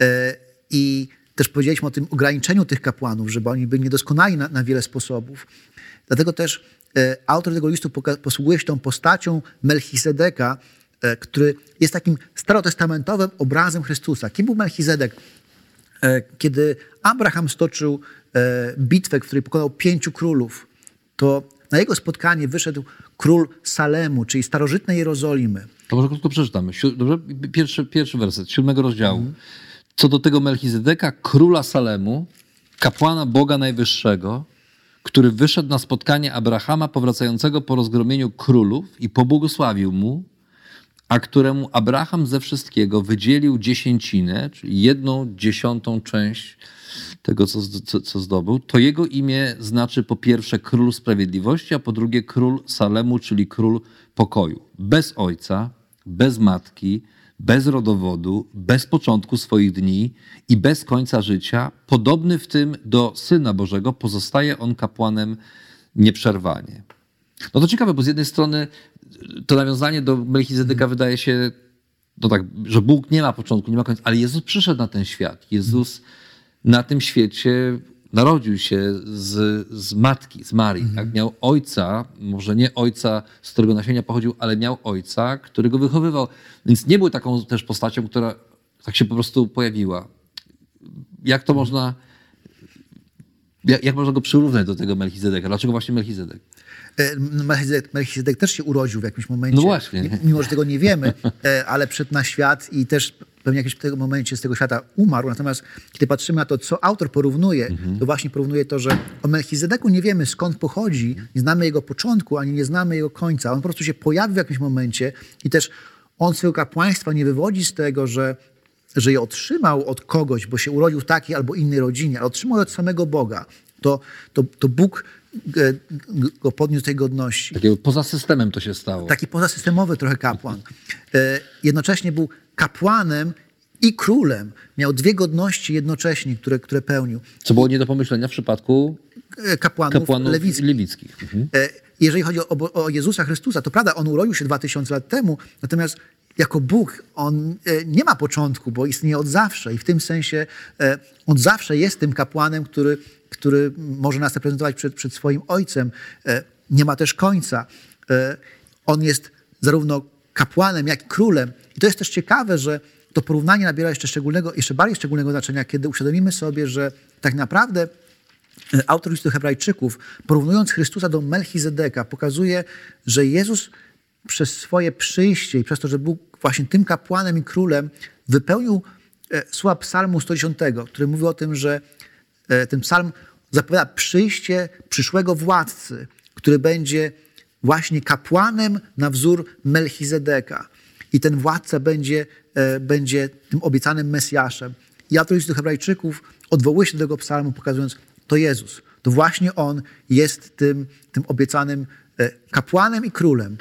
E, I też powiedzieliśmy o tym ograniczeniu tych kapłanów, żeby oni byli niedoskonali na, na wiele sposobów. Dlatego też autor tego listu posługuje się tą postacią Melchisedeka, e, który jest takim starotestamentowym obrazem Chrystusa. Kim był Melchizedek? E, Kiedy Abraham stoczył e, bitwę, w której pokonał pięciu królów, to na jego spotkanie wyszedł król Salemu, czyli starożytnej Jerozolimy. To może krótko przeczytamy. Dobrze? Pierwszy, pierwszy werset siódmego rozdziału. Co do tego Melchizedeka, króla Salemu, kapłana Boga Najwyższego, który wyszedł na spotkanie Abrahama powracającego po rozgromieniu królów i pobłogosławił mu, a któremu Abraham ze wszystkiego wydzielił dziesięcinę, czyli jedną dziesiątą część tego, co, co, co zdobył, to jego imię znaczy po pierwsze król sprawiedliwości, a po drugie król Salemu, czyli król pokoju. Bez ojca, bez matki, bez rodowodu, bez początku swoich dni i bez końca życia, podobny w tym do Syna Bożego, pozostaje on kapłanem nieprzerwanie. No to ciekawe, bo z jednej strony to nawiązanie do Melchizedeka wydaje się, no tak, że Bóg nie ma początku, nie ma końca, ale Jezus przyszedł na ten świat. Jezus na tym świecie narodził się z, z matki, z Marii. Tak? Miał ojca, może nie ojca, z którego nasienia pochodził, ale miał ojca, który go wychowywał. Więc nie był taką też postacią, która tak się po prostu pojawiła. Jak to można... Jak, jak można go przyrównać do tego Melchizedeka? Dlaczego właśnie Melchizedek? E, Melchizedek, Melchizedek też się urodził w jakimś momencie. No właśnie. Mi- Mimo, że tego nie wiemy, e, ale przyszedł na świat i też pewnie w jakimś momencie z tego świata umarł. Natomiast kiedy patrzymy na to, co autor porównuje, Mhm. to właśnie porównuje to, że o Melchizedeku nie wiemy skąd pochodzi, nie znamy jego początku, ani nie znamy jego końca. On po prostu się pojawił w jakimś momencie i też on swojego kapłaństwa nie wywodzi z tego, że że je otrzymał od kogoś, bo się urodził w takiej albo innej rodzinie, ale otrzymał je od samego Boga. To, to, to Bóg e, go podniósł tej godności. Takiego poza systemem to się stało. Taki pozasystemowy trochę kapłan. E, Jednocześnie był kapłanem i królem. Miał dwie godności jednocześnie, które, które pełnił. Co było nie do pomyślenia w przypadku E, Kapłanów, kapłanów lewickich. lewickich. Mhm. Jeżeli chodzi o, o Jezusa Chrystusa, to prawda, on urodził się 2000 lat temu, natomiast jako Bóg on e, nie ma początku, bo istnieje od zawsze i w tym sensie e, on zawsze jest tym kapłanem, który, który może nas reprezentować przed, przed swoim Ojcem. E, Nie ma też końca. On jest zarówno kapłanem, jak i królem. I to jest też ciekawe, że to porównanie nabiera jeszcze szczególnego, jeszcze bardziej szczególnego znaczenia, kiedy uświadomimy sobie, że tak naprawdę autor listu Hebrajczyków, porównując Chrystusa do Melchizedeka, pokazuje, że Jezus przez swoje przyjście i przez to, że był właśnie tym kapłanem i królem, wypełnił e, słowa psalmu 110, który mówi o tym, że e, ten psalm zapowiada przyjście przyszłego władcy, który będzie właśnie kapłanem na wzór Melchizedeka. I ten władca będzie, e, będzie tym obiecanym Mesjaszem. I autor listu Hebrajczyków odwołuje się do tego psalmu, pokazując, to Jezus. To właśnie On jest tym, tym obiecanym e, kapłanem i królem.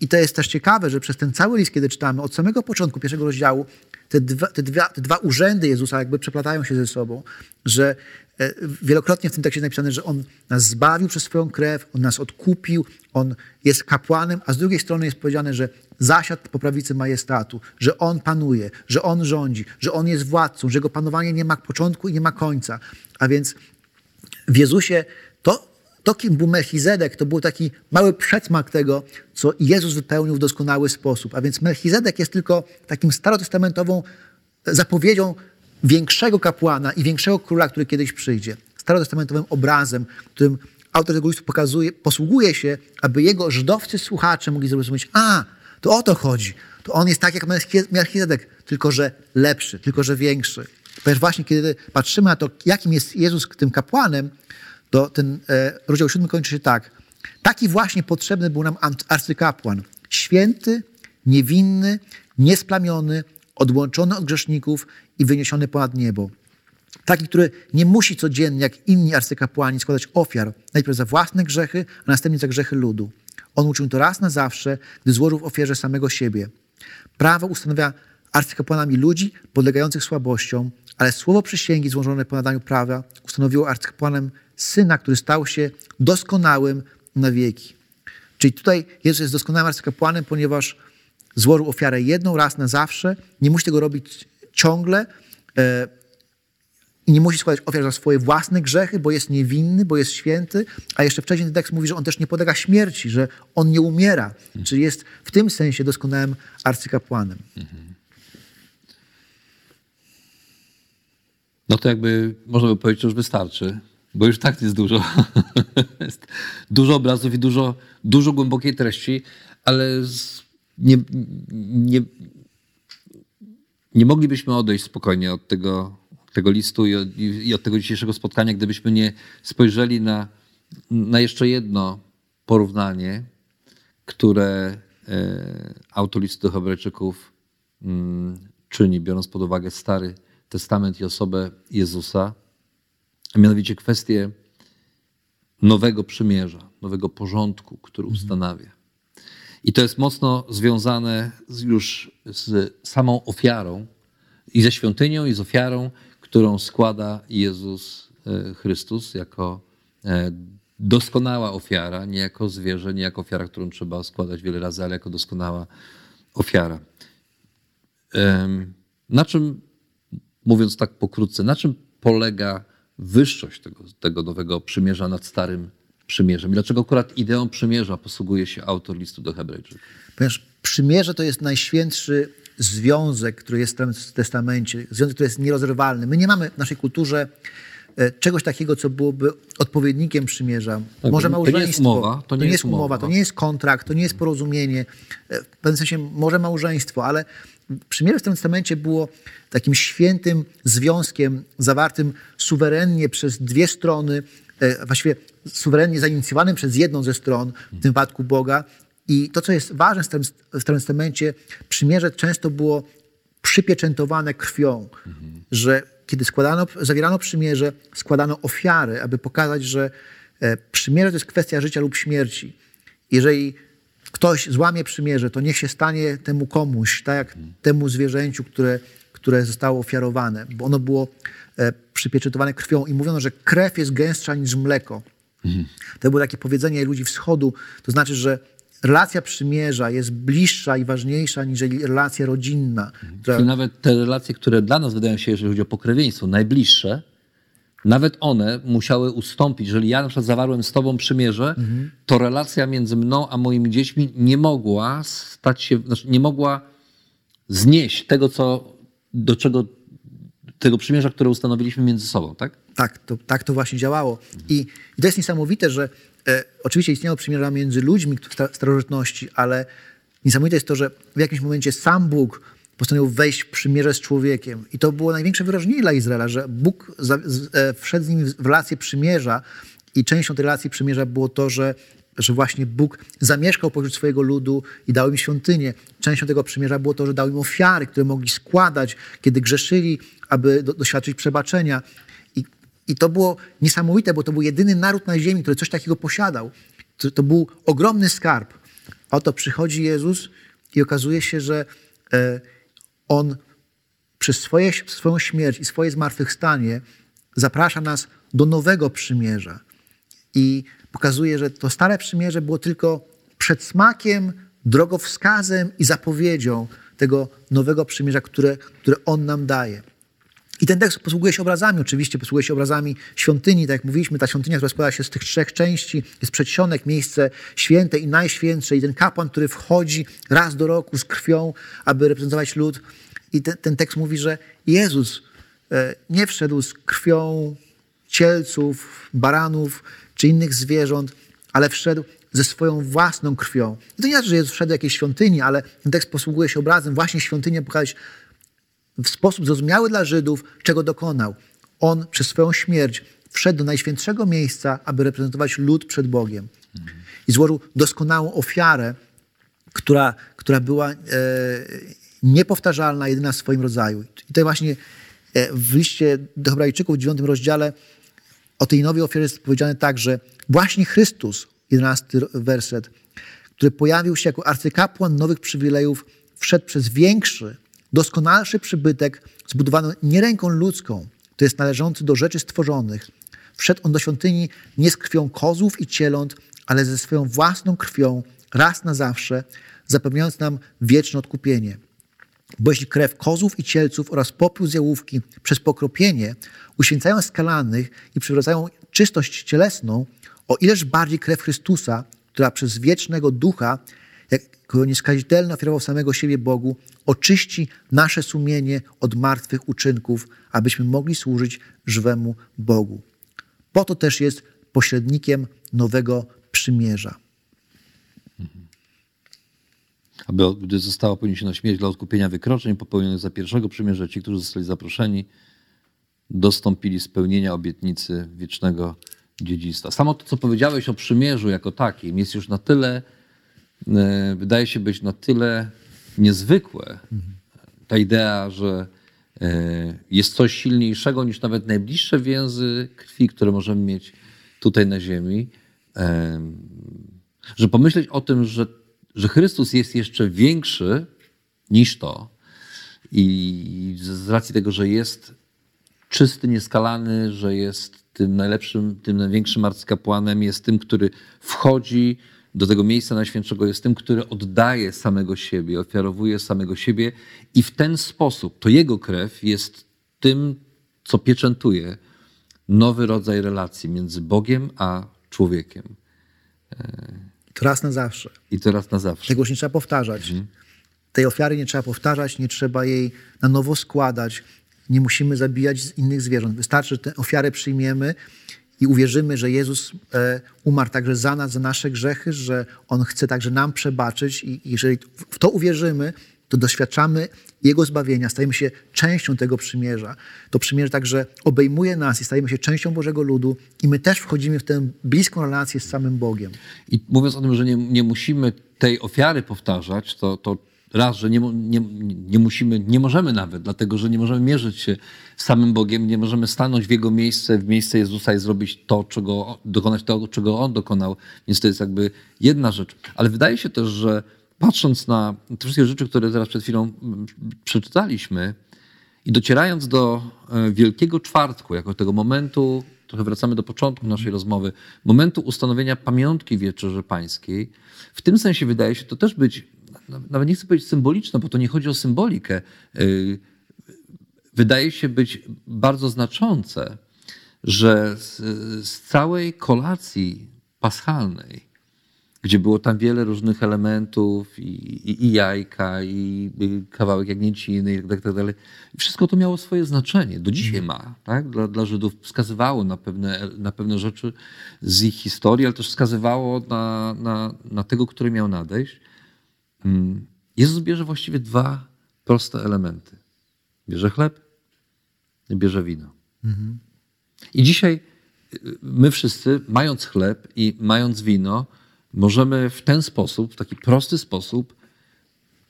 I to jest też ciekawe, że przez ten cały list, kiedy czytamy od samego początku pierwszego rozdziału, te dwa, te dwa, te dwa urzędy Jezusa jakby przeplatają się ze sobą, że e, wielokrotnie w tym tekście jest napisane, że On nas zbawił przez swoją krew, On nas odkupił, On jest kapłanem, a z drugiej strony jest powiedziane, że zasiadł po prawicy majestatu, że On panuje, że On rządzi, że On jest władcą, że Jego panowanie nie ma początku i nie ma końca. A więc w Jezusie to, to kim był Melchizedek, to był taki mały przedsmak tego, co Jezus wypełnił w doskonały sposób. A więc Melchizedek jest tylko takim starotestamentową zapowiedzią większego kapłana i większego króla, który kiedyś przyjdzie. Starotestamentowym obrazem, którym autor tego listu pokazuje, posługuje się, aby jego żydowscy słuchacze mogli zrozumieć, a, to o to chodzi. To on jest tak jak Melchizedek, tylko że lepszy, tylko że większy. Ponieważ właśnie kiedy patrzymy na to, jakim jest Jezus tym kapłanem, to ten e, rozdział 7 kończy się tak. Taki właśnie potrzebny był nam arcykapłan. Święty, niewinny, niesplamiony, odłączony od grzeszników i wyniesiony ponad niebo. Taki, który nie musi codziennie, jak inni arcykapłani, składać ofiar, najpierw za własne grzechy, a następnie za grzechy ludu. On uczynił to raz na zawsze, gdy złożył w ofierze samego siebie. Prawo ustanawia arcykapłanami ludzi podlegających słabościom, ale słowo przysięgi złożone po nadaniu prawa ustanowiło arcykapłanem Syna, który stał się doskonałym na wieki. Czyli tutaj Jezus jest doskonałym arcykapłanem, ponieważ złożył ofiarę jedną raz na zawsze, nie musi tego robić ciągle e, i nie musi składać ofiar za swoje własne grzechy, bo jest niewinny, bo jest święty, a jeszcze wcześniej ten tekst mówi, że on też nie podlega śmierci, że on nie umiera, mhm. czyli jest w tym sensie doskonałym arcykapłanem. Mhm. No to jakby można by powiedzieć, że już wystarczy, bo już tak jest dużo. (laughs) jest dużo obrazów i dużo, dużo głębokiej treści, ale nie, nie, nie moglibyśmy odejść spokojnie od tego, tego listu i od, i od tego dzisiejszego spotkania, gdybyśmy nie spojrzeli na, na jeszcze jedno porównanie, które e, autor listu do Hebrajczyków mm, czyni, biorąc pod uwagę Stary Testament i osobę Jezusa, a mianowicie kwestię nowego przymierza, nowego porządku, który mhm. ustanawia. I to jest mocno związane już z samą ofiarą i ze świątynią, i z ofiarą, którą składa Jezus e, Chrystus jako e, doskonała ofiara, nie jako zwierzę, nie jako ofiara, którą trzeba składać wiele razy, ale jako doskonała ofiara. Na czym, mówiąc tak pokrótce, na czym polega wyższość tego, tego nowego przymierza nad starym przymierzem? Dlaczego akurat ideą przymierza posługuje się autor listu do Hebrajczyków? Ponieważ przymierze to jest najświętszy związek, który jest w testamencie, związek, który jest nierozerwalny. My nie mamy w naszej kulturze e, czegoś takiego, co byłoby odpowiednikiem przymierza. Tak, może małżeństwo. To nie jest umowa. To nie, to nie jest umowa, umowa, to nie jest kontrakt, to nie jest porozumienie. E, w pewnym sensie może małżeństwo, ale przymierze w tym testamencie było takim świętym związkiem zawartym suwerennie przez dwie strony, e, właściwie suwerennie zainicjowanym przez jedną ze stron, w tym wypadku Boga, i to, co jest ważne w Starym Testamencie, przymierze często było przypieczętowane krwią, mhm. że kiedy składano, zawierano przymierze, składano ofiary, aby pokazać, że e, przymierze to jest kwestia życia lub śmierci. Jeżeli ktoś złamie przymierze, to niech się stanie temu komuś, tak jak mhm. temu zwierzęciu, które, które zostało ofiarowane, bo ono było e, przypieczętowane krwią i mówiono, że krew jest gęstsza niż mleko. Mhm. To było takie powiedzenie ludzi wschodu, to znaczy, że relacja przymierza jest bliższa i ważniejsza niż relacja rodzinna. Która... Czyli nawet te relacje, które dla nas wydają się, jeżeli chodzi o pokrewieństwo, najbliższe, nawet one musiały ustąpić. Jeżeli ja na przykład zawarłem z tobą przymierze, mhm. to relacja między mną a moimi dziećmi nie mogła stać się, znaczy nie mogła znieść tego, co, do czego, tego przymierza, które ustanowiliśmy między sobą, tak? Tak, to, tak to właśnie działało. I, I to jest niesamowite, że E, oczywiście istniało przymierza między ludźmi w starożytności, ale niesamowite jest to, że w jakimś momencie sam Bóg postanowił wejść w przymierze z człowiekiem. I to było największe wyrażenie dla Izraela, że Bóg za, z, e, wszedł z nim w relację przymierza i częścią tej relacji przymierza było to, że, że właśnie Bóg zamieszkał pośród swojego ludu i dał im świątynię. Częścią tego przymierza było to, że dał im ofiary, które mogli składać, kiedy grzeszyli, aby do, doświadczyć przebaczenia. I to było niesamowite, bo to był jedyny naród na ziemi, który coś takiego posiadał. To, to był ogromny skarb. Oto przychodzi Jezus i okazuje się, że e, On przez swoje, swoją śmierć i swoje zmartwychwstanie zaprasza nas do nowego przymierza. I pokazuje, że to stare przymierze było tylko przedsmakiem, drogowskazem i zapowiedzią tego nowego przymierza, które, które On nam daje. I ten tekst posługuje się obrazami, oczywiście posługuje się obrazami świątyni, tak jak mówiliśmy, ta świątynia, która składa się z tych trzech części, jest przedsionek, miejsce święte i najświętsze i ten kapłan, który wchodzi raz do roku z krwią, aby reprezentować lud. I ten, ten tekst mówi, że Jezus e, nie wszedł z krwią cielców, baranów czy innych zwierząt, ale wszedł ze swoją własną krwią. I to nie znaczy, że Jezus wszedł do jakiejś świątyni, ale ten tekst posługuje się obrazem właśnie świątynię pokazać w sposób zrozumiały dla Żydów, czego dokonał. On przez swoją śmierć wszedł do najświętszego miejsca, aby reprezentować lud przed Bogiem. I złożył doskonałą ofiarę, która, która była e, niepowtarzalna, jedyna w swoim rodzaju. I to właśnie e, w liście do Hebrajczyków w 9 rozdziale o tej nowej ofierze jest powiedziane tak, że właśnie Chrystus, 11 werset, który pojawił się jako arcykapłan nowych przywilejów, wszedł przez większy, doskonalszy przybytek, zbudowany nie ręką ludzką, to jest należący do rzeczy stworzonych. Wszedł on do świątyni nie z krwią kozłów i cieląt, ale ze swoją własną krwią, raz na zawsze, zapewniając nam wieczne odkupienie. Bo jeśli krew kozłów i cielców oraz popiół z jałówki przez pokropienie uświęcają skalanych i przywracają czystość cielesną, o ileż bardziej krew Chrystusa, która przez wiecznego ducha, jako nieskazitelny ofiarował samego siebie Bogu, oczyści nasze sumienie od martwych uczynków, abyśmy mogli służyć żywemu Bogu. Po to też jest pośrednikiem nowego przymierza. Aby gdy została poniesiona śmierć dla odkupienia wykroczeń popełnionych za pierwszego przymierza, ci, którzy zostali zaproszeni, dostąpili spełnienia obietnicy wiecznego dziedzictwa. Samo to, co powiedziałeś o przymierzu jako takim, jest już na tyle, wydaje się być na tyle niezwykłe. Ta idea, że e, jest coś silniejszego niż nawet najbliższe więzy krwi, które możemy mieć tutaj na ziemi. E, że pomyśleć o tym, że, że Chrystus jest jeszcze większy niż to i z racji tego, że jest czysty, nieskalany, że jest tym najlepszym, tym największym arcykapłanem, jest tym, który wchodzi do tego miejsca najświętszego, jest tym, który oddaje samego siebie, ofiarowuje samego siebie i w ten sposób to jego krew jest tym, co pieczętuje nowy rodzaj relacji między Bogiem a człowiekiem. To raz na zawsze. I to raz na zawsze. Tego już nie trzeba powtarzać. Tej ofiary nie trzeba powtarzać, nie trzeba jej na nowo składać. Nie musimy zabijać innych zwierząt. Wystarczy, że tę ofiarę przyjmiemy i uwierzymy, że Jezus e, umarł także za nas, za nasze grzechy, że On chce także nam przebaczyć i jeżeli w to uwierzymy, to doświadczamy Jego zbawienia, stajemy się częścią tego przymierza. To przymierze także obejmuje nas i stajemy się częścią Bożego ludu i my też wchodzimy w tę bliską relację z samym Bogiem. I mówiąc o tym, że nie, nie musimy tej ofiary powtarzać, to, to raz, że nie, nie, nie musimy, nie możemy nawet, dlatego że nie możemy mierzyć się z samym Bogiem, nie możemy stanąć w Jego miejsce, w miejsce Jezusa i zrobić to, czego, dokonać tego, czego On dokonał. Więc to jest jakby jedna rzecz. Ale wydaje się też, że patrząc na te wszystkie rzeczy, które teraz przed chwilą mm, przeczytaliśmy i docierając do e, Wielkiego Czwartku, jako tego momentu, trochę wracamy do początku naszej rozmowy, momentu ustanowienia pamiątki Wieczerzy Pańskiej, w tym sensie wydaje się to też być, nawet nie chcę powiedzieć symboliczne, bo to nie chodzi o symbolikę, yy, wydaje się być bardzo znaczące, że z, z całej kolacji paschalnej, gdzie było tam wiele różnych elementów i, i, i jajka, i, i kawałek jagnięciny i tak, tak wszystko to miało swoje znaczenie. Do dzisiaj ma. Tak? Dla, dla Żydów wskazywało na pewne, na pewne rzeczy z ich historii, ale też wskazywało na, na, na tego, który miał nadejść. Mm. Jezus bierze właściwie dwa proste elementy. Bierze chleb i bierze wino. Mhm. I dzisiaj y, my wszyscy, mając chleb i mając wino, możemy w ten sposób, w taki prosty sposób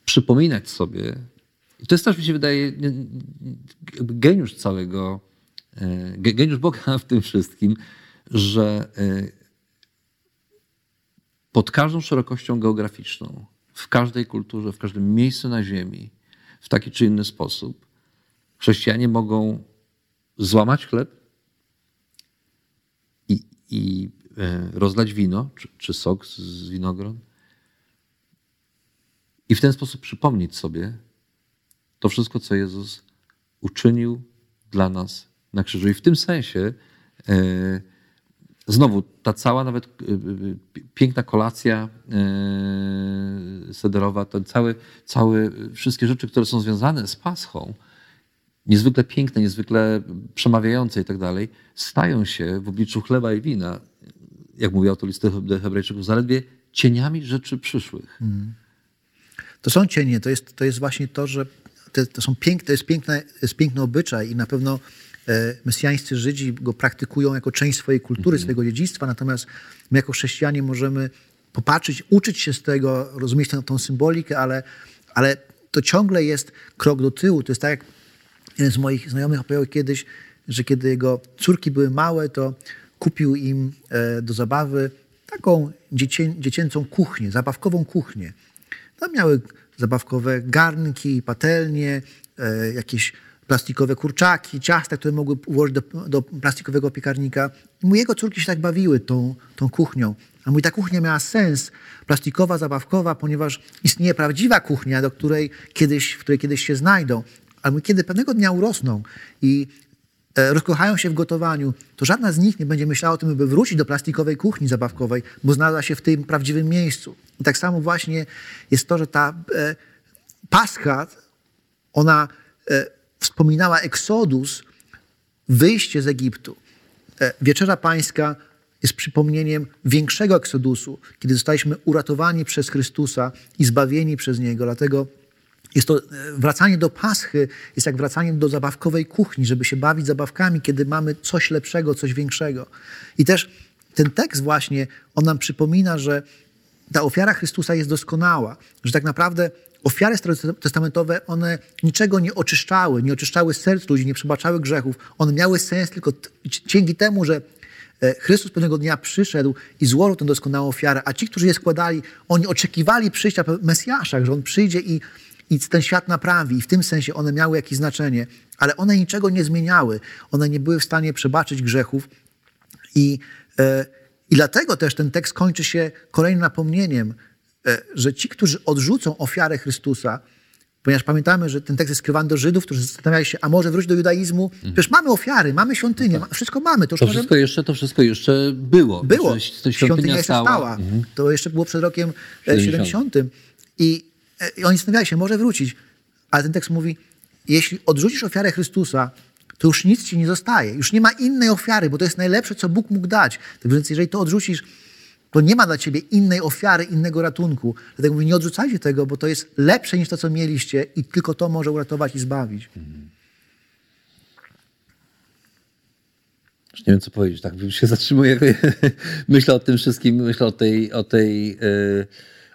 przypominać sobie, i to jest też, mi się wydaje, geniusz całego, e, geniusz Boga w tym wszystkim, że e, pod każdą szerokością geograficzną, w każdej kulturze, w każdym miejscu na Ziemi, w taki czy inny sposób, chrześcijanie mogą złamać chleb i, i E, rozlać wino czy, czy sok z winogron i w ten sposób przypomnieć sobie to wszystko, co Jezus uczynił dla nas na krzyżu. I w tym sensie e, znowu ta cała nawet e, piękna kolacja sederowa, ten cały, cały, wszystkie rzeczy, które są związane z Paschą, niezwykle piękne, niezwykle przemawiające i tak dalej, stają się w obliczu chleba i wina jak mówił autor listy Hebrajczyków, zaledwie cieniami rzeczy przyszłych. Hmm. To są cienie. To jest, to jest właśnie to, że to, to są piękne, to jest, piękne, jest piękny obyczaj i na pewno mesjańscy Żydzi go praktykują jako część swojej kultury, Mhm. swojego dziedzictwa, natomiast my jako chrześcijanie możemy popatrzeć, uczyć się z tego, rozumieć tę, tą symbolikę, ale, ale to ciągle jest krok do tyłu. To jest tak, jak jeden z moich znajomych opowiadał kiedyś, że kiedy jego córki były małe, to kupił im e, do zabawy taką dziecię, dziecięcą kuchnię, zabawkową kuchnię. Tam miały zabawkowe garnki, patelnie, e, jakieś plastikowe kurczaki, ciasta, które mogły włożyć do, do plastikowego piekarnika. I mu jego córki się tak bawiły tą, tą kuchnią. A mój ta kuchnia miała sens, plastikowa, zabawkowa, ponieważ istnieje prawdziwa kuchnia, do której kiedyś, w której kiedyś się znajdą. Ale mój, kiedy pewnego dnia urosną i e, rozkochają się w gotowaniu, to żadna z nich nie będzie myślała o tym, by wrócić do plastikowej kuchni zabawkowej, bo znalazła się w tym prawdziwym miejscu. I tak samo właśnie jest to, że ta e, Pascha, ona e, wspominała Eksodus, wyjście z Egiptu. E, Wieczerza Pańska jest przypomnieniem większego eksodusu, kiedy zostaliśmy uratowani przez Chrystusa i zbawieni przez Niego. Dlatego jest to e, wracanie do Paschy, jest jak wracaniem do zabawkowej kuchni, żeby się bawić zabawkami, kiedy mamy coś lepszego, coś większego. I też ten tekst właśnie, on nam przypomina, że ta ofiara Chrystusa jest doskonała, że tak naprawdę ofiary starotestamentowe, one niczego nie oczyszczały, nie oczyszczały serc ludzi, nie przebaczały grzechów. One miały sens tylko dzięki temu, że e, Chrystus pewnego dnia przyszedł i złożył tę doskonałą ofiarę, a ci, którzy je składali, oni oczekiwali przyjścia Mesjasza, że On przyjdzie i, i ten świat naprawi. I w tym sensie one miały jakieś znaczenie, ale one niczego nie zmieniały. One nie były w stanie przebaczyć grzechów. I, e, I dlatego też ten tekst kończy się kolejnym napomnieniem, że ci, którzy odrzucą ofiarę Chrystusa, ponieważ pamiętamy, że ten tekst jest skierowany do Żydów, którzy zastanawiali się, a może wrócić do judaizmu? Przecież mamy ofiary, mamy świątynię, ma- wszystko mamy. To, To możemy- wszystko jeszcze, to wszystko jeszcze było. było. To Świątynia jeszcze stała. Mhm. To jeszcze było przed rokiem e, 70. 70. I, e, I oni zastanawiali się, może wrócić. Ale ten tekst mówi, jeśli odrzucisz ofiarę Chrystusa, to już nic ci nie zostaje. Już nie ma innej ofiary, bo to jest najlepsze, co Bóg mógł dać. Tak więc jeżeli to odrzucisz, to nie ma dla ciebie innej ofiary, innego ratunku. Dlatego mówi, nie odrzucajcie tego, bo to jest lepsze niż to, co mieliście i tylko to może uratować i zbawić. Już nie wiem, co powiedzieć. Tak już się (laughs) zatrzymuję. myślę o tym wszystkim, myślę o, tej, o, tej, e,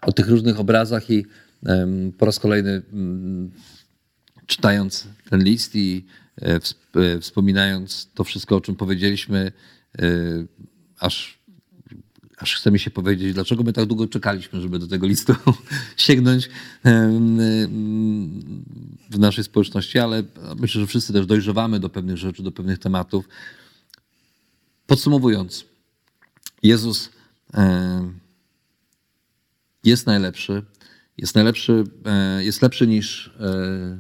o tych różnych obrazach i po raz kolejny mm, czytając ten list i e, e, wspominając to wszystko, o czym powiedzieliśmy, aż, aż chce mi się powiedzieć, dlaczego my tak długo czekaliśmy, żeby do tego listu (laughs) sięgnąć w naszej społeczności, ale myślę, że wszyscy też dojrzewamy do pewnych rzeczy, do pewnych tematów. Podsumowując, Jezus jest najlepszy, jest najlepszy, e, jest lepszy niż e,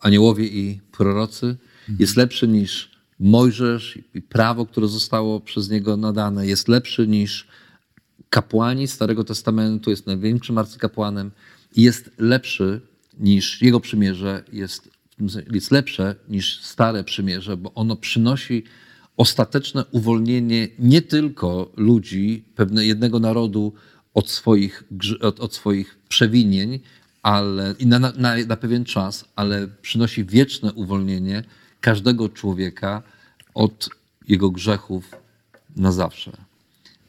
aniołowie i prorocy, jest lepszy niż Mojżesz i prawo, które zostało przez niego nadane, jest lepszy niż kapłani Starego Testamentu, jest największym arcykapłanem i jest lepszy niż jego przymierze, jest, jest lepsze niż stare przymierze, bo ono przynosi ostateczne uwolnienie nie tylko ludzi, pewne jednego narodu od swoich, od, od swoich przewinień, ale i na, na, na pewien czas, ale przynosi wieczne uwolnienie każdego człowieka od jego grzechów na zawsze.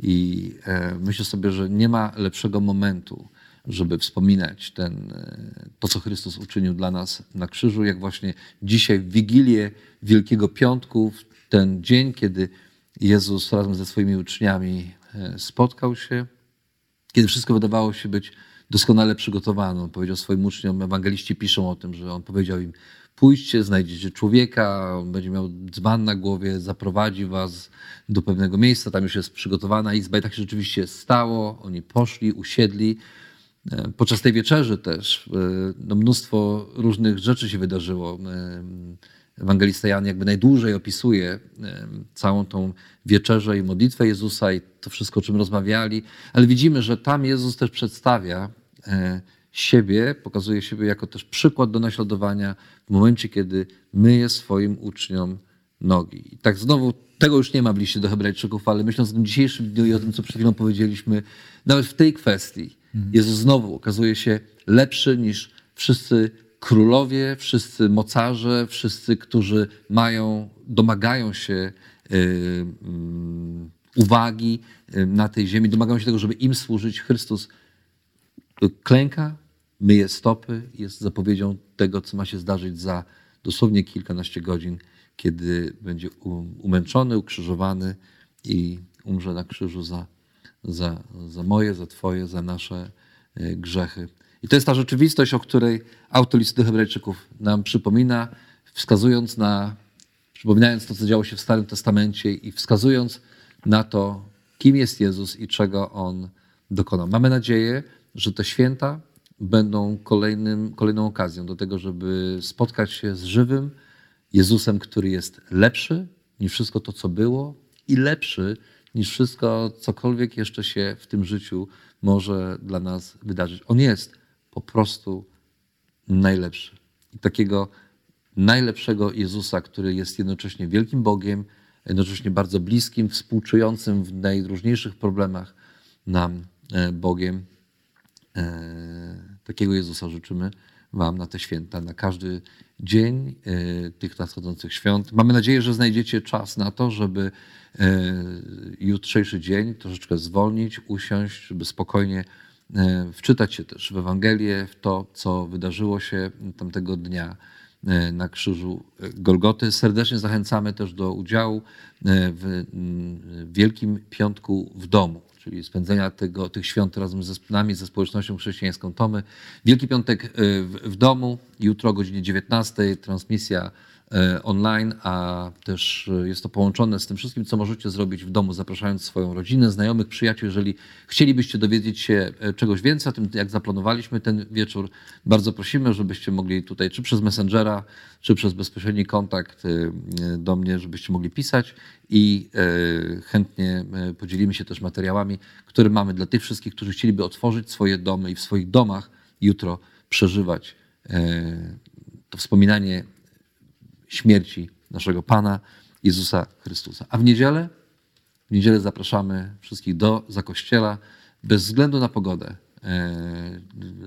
I e, myślę sobie, że nie ma lepszego momentu, żeby wspominać ten, e, to, co Chrystus uczynił dla nas na krzyżu, jak właśnie dzisiaj w Wigilię Wielkiego Piątku, w ten dzień, kiedy Jezus razem ze swoimi uczniami e, spotkał się, kiedy wszystko wydawało się być doskonale przygotowane. On powiedział swoim uczniom, ewangeliści piszą o tym, że on powiedział im, pójdźcie, znajdziecie człowieka, będzie miał dzban na głowie, zaprowadzi was do pewnego miejsca, tam już jest przygotowana izba i tak się rzeczywiście stało. Oni poszli, usiedli. E, Podczas tej wieczerzy też e, no, mnóstwo różnych rzeczy się wydarzyło. E, Ewangelista Jan jakby najdłużej opisuje całą tą wieczerzę i modlitwę Jezusa i to wszystko, o czym rozmawiali, ale widzimy, że tam Jezus też przedstawia siebie, pokazuje siebie jako też przykład do naśladowania w momencie, kiedy myje swoim uczniom nogi. I tak znowu tego już nie ma w liście do Hebrajczyków, ale myśląc o tym dzisiejszym dniu i o tym, co przed chwilą powiedzieliśmy, nawet w tej kwestii Jezus znowu okazuje się lepszy niż wszyscy królowie, wszyscy mocarze, wszyscy, którzy mają, domagają się y, mm, uwagi y, na tej ziemi, domagają się tego, żeby im służyć. Chrystus klęka, myje stopy, jest zapowiedzią tego, co ma się zdarzyć za dosłownie kilkanaście godzin, kiedy będzie umęczony, ukrzyżowany i umrze na krzyżu za, za, za moje, za Twoje, za nasze y, grzechy. I to jest ta rzeczywistość, o której autor listu do Hebrajczyków nam przypomina, wskazując na, przypominając to, co działo się w Starym Testamencie i wskazując na to, kim jest Jezus i czego On dokonał. Mamy nadzieję, że te święta będą kolejnym, kolejną okazją do tego, żeby spotkać się z żywym Jezusem, który jest lepszy niż wszystko to, co było i lepszy niż wszystko, cokolwiek jeszcze się w tym życiu może dla nas wydarzyć. On jest po prostu najlepszy. I takiego najlepszego Jezusa, który jest jednocześnie wielkim Bogiem, jednocześnie bardzo bliskim, współczującym w najróżniejszych problemach nam e, Bogiem. E, takiego Jezusa życzymy Wam na te święta, na każdy dzień e, tych nadchodzących świąt. Mamy nadzieję, że znajdziecie czas na to, żeby jutrzejszy dzień troszeczkę zwolnić, usiąść, żeby spokojnie E, wczytać się też w Ewangelię, w to, co wydarzyło się tamtego dnia e, na krzyżu Golgoty. Serdecznie zachęcamy też do udziału e, w Wielkim Piątku w domu, czyli spędzenia tego, tych świąt razem ze nami, ze społecznością chrześcijańską Tomy. Wielki Piątek w domu, jutro o godzinie 19, transmisja online, a też e, jest to połączone z tym wszystkim, co możecie zrobić w domu, zapraszając swoją rodzinę, znajomych, przyjaciół. Jeżeli chcielibyście dowiedzieć się e, czegoś więcej o tym, jak zaplanowaliśmy ten wieczór, bardzo prosimy, żebyście mogli tutaj, czy przez Messengera, czy przez bezpośredni kontakt do mnie, żebyście mogli pisać i chętnie podzielimy się też materiałami, które mamy dla tych wszystkich, którzy chcieliby otworzyć swoje domy i w swoich domach jutro przeżywać to wspominanie śmierci naszego Pana Jezusa Chrystusa. A w niedzielę, w niedzielę zapraszamy wszystkich do zakościela bez względu na pogodę.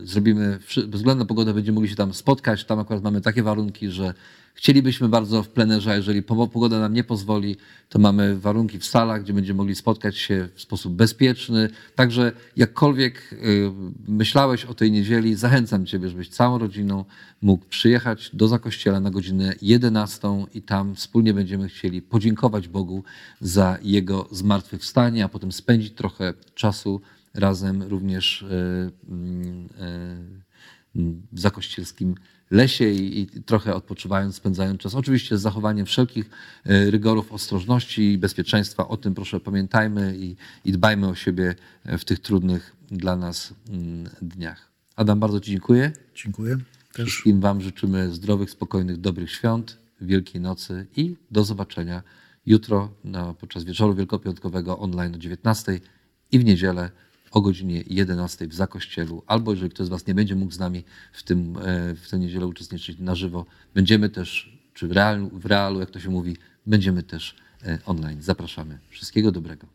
Zrobimy, bez względu na pogodę będziemy mogli się tam spotkać. Tam akurat mamy takie warunki, że chcielibyśmy bardzo w plenerze, a jeżeli pogoda nam nie pozwoli, to mamy warunki w salach, gdzie będziemy mogli spotkać się w sposób bezpieczny. Także jakkolwiek y, myślałeś o tej niedzieli, zachęcam Ciebie, żebyś całą rodziną mógł przyjechać do Zakościela na godzinę 11 i tam wspólnie będziemy chcieli podziękować Bogu za Jego zmartwychwstanie, a potem spędzić trochę czasu razem również e, mm, e, w zakościelskim lesie i, trochę odpoczywając, spędzając czas. Oczywiście z zachowaniem wszelkich e, rygorów ostrożności i bezpieczeństwa. O tym proszę pamiętajmy i, i dbajmy o siebie w tych trudnych dla nas mm, dniach. Adam, bardzo Ci dziękuję. Dziękuję. Też. Wszystkim Wam życzymy zdrowych, spokojnych, dobrych świąt, Wielkiej Nocy i do zobaczenia jutro na, podczas wieczoru wielkopiątkowego online o 19 i w niedzielę o godzinie 11 w Zakościelu, albo jeżeli ktoś z Was nie będzie mógł z nami w, tym, e, w tę niedzielę uczestniczyć na żywo, będziemy też, czy w realu, w realu, jak to się mówi, będziemy też e, online. Zapraszamy. Wszystkiego dobrego.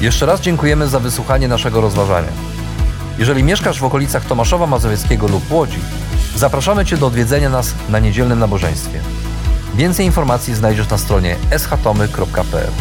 Jeszcze raz dziękujemy za wysłuchanie naszego rozważania. Jeżeli mieszkasz w okolicach Tomaszowa Mazowieckiego lub Łodzi, zapraszamy Cię do odwiedzenia nas na niedzielnym nabożeństwie. Więcej informacji znajdziesz na stronie schatomy.pl.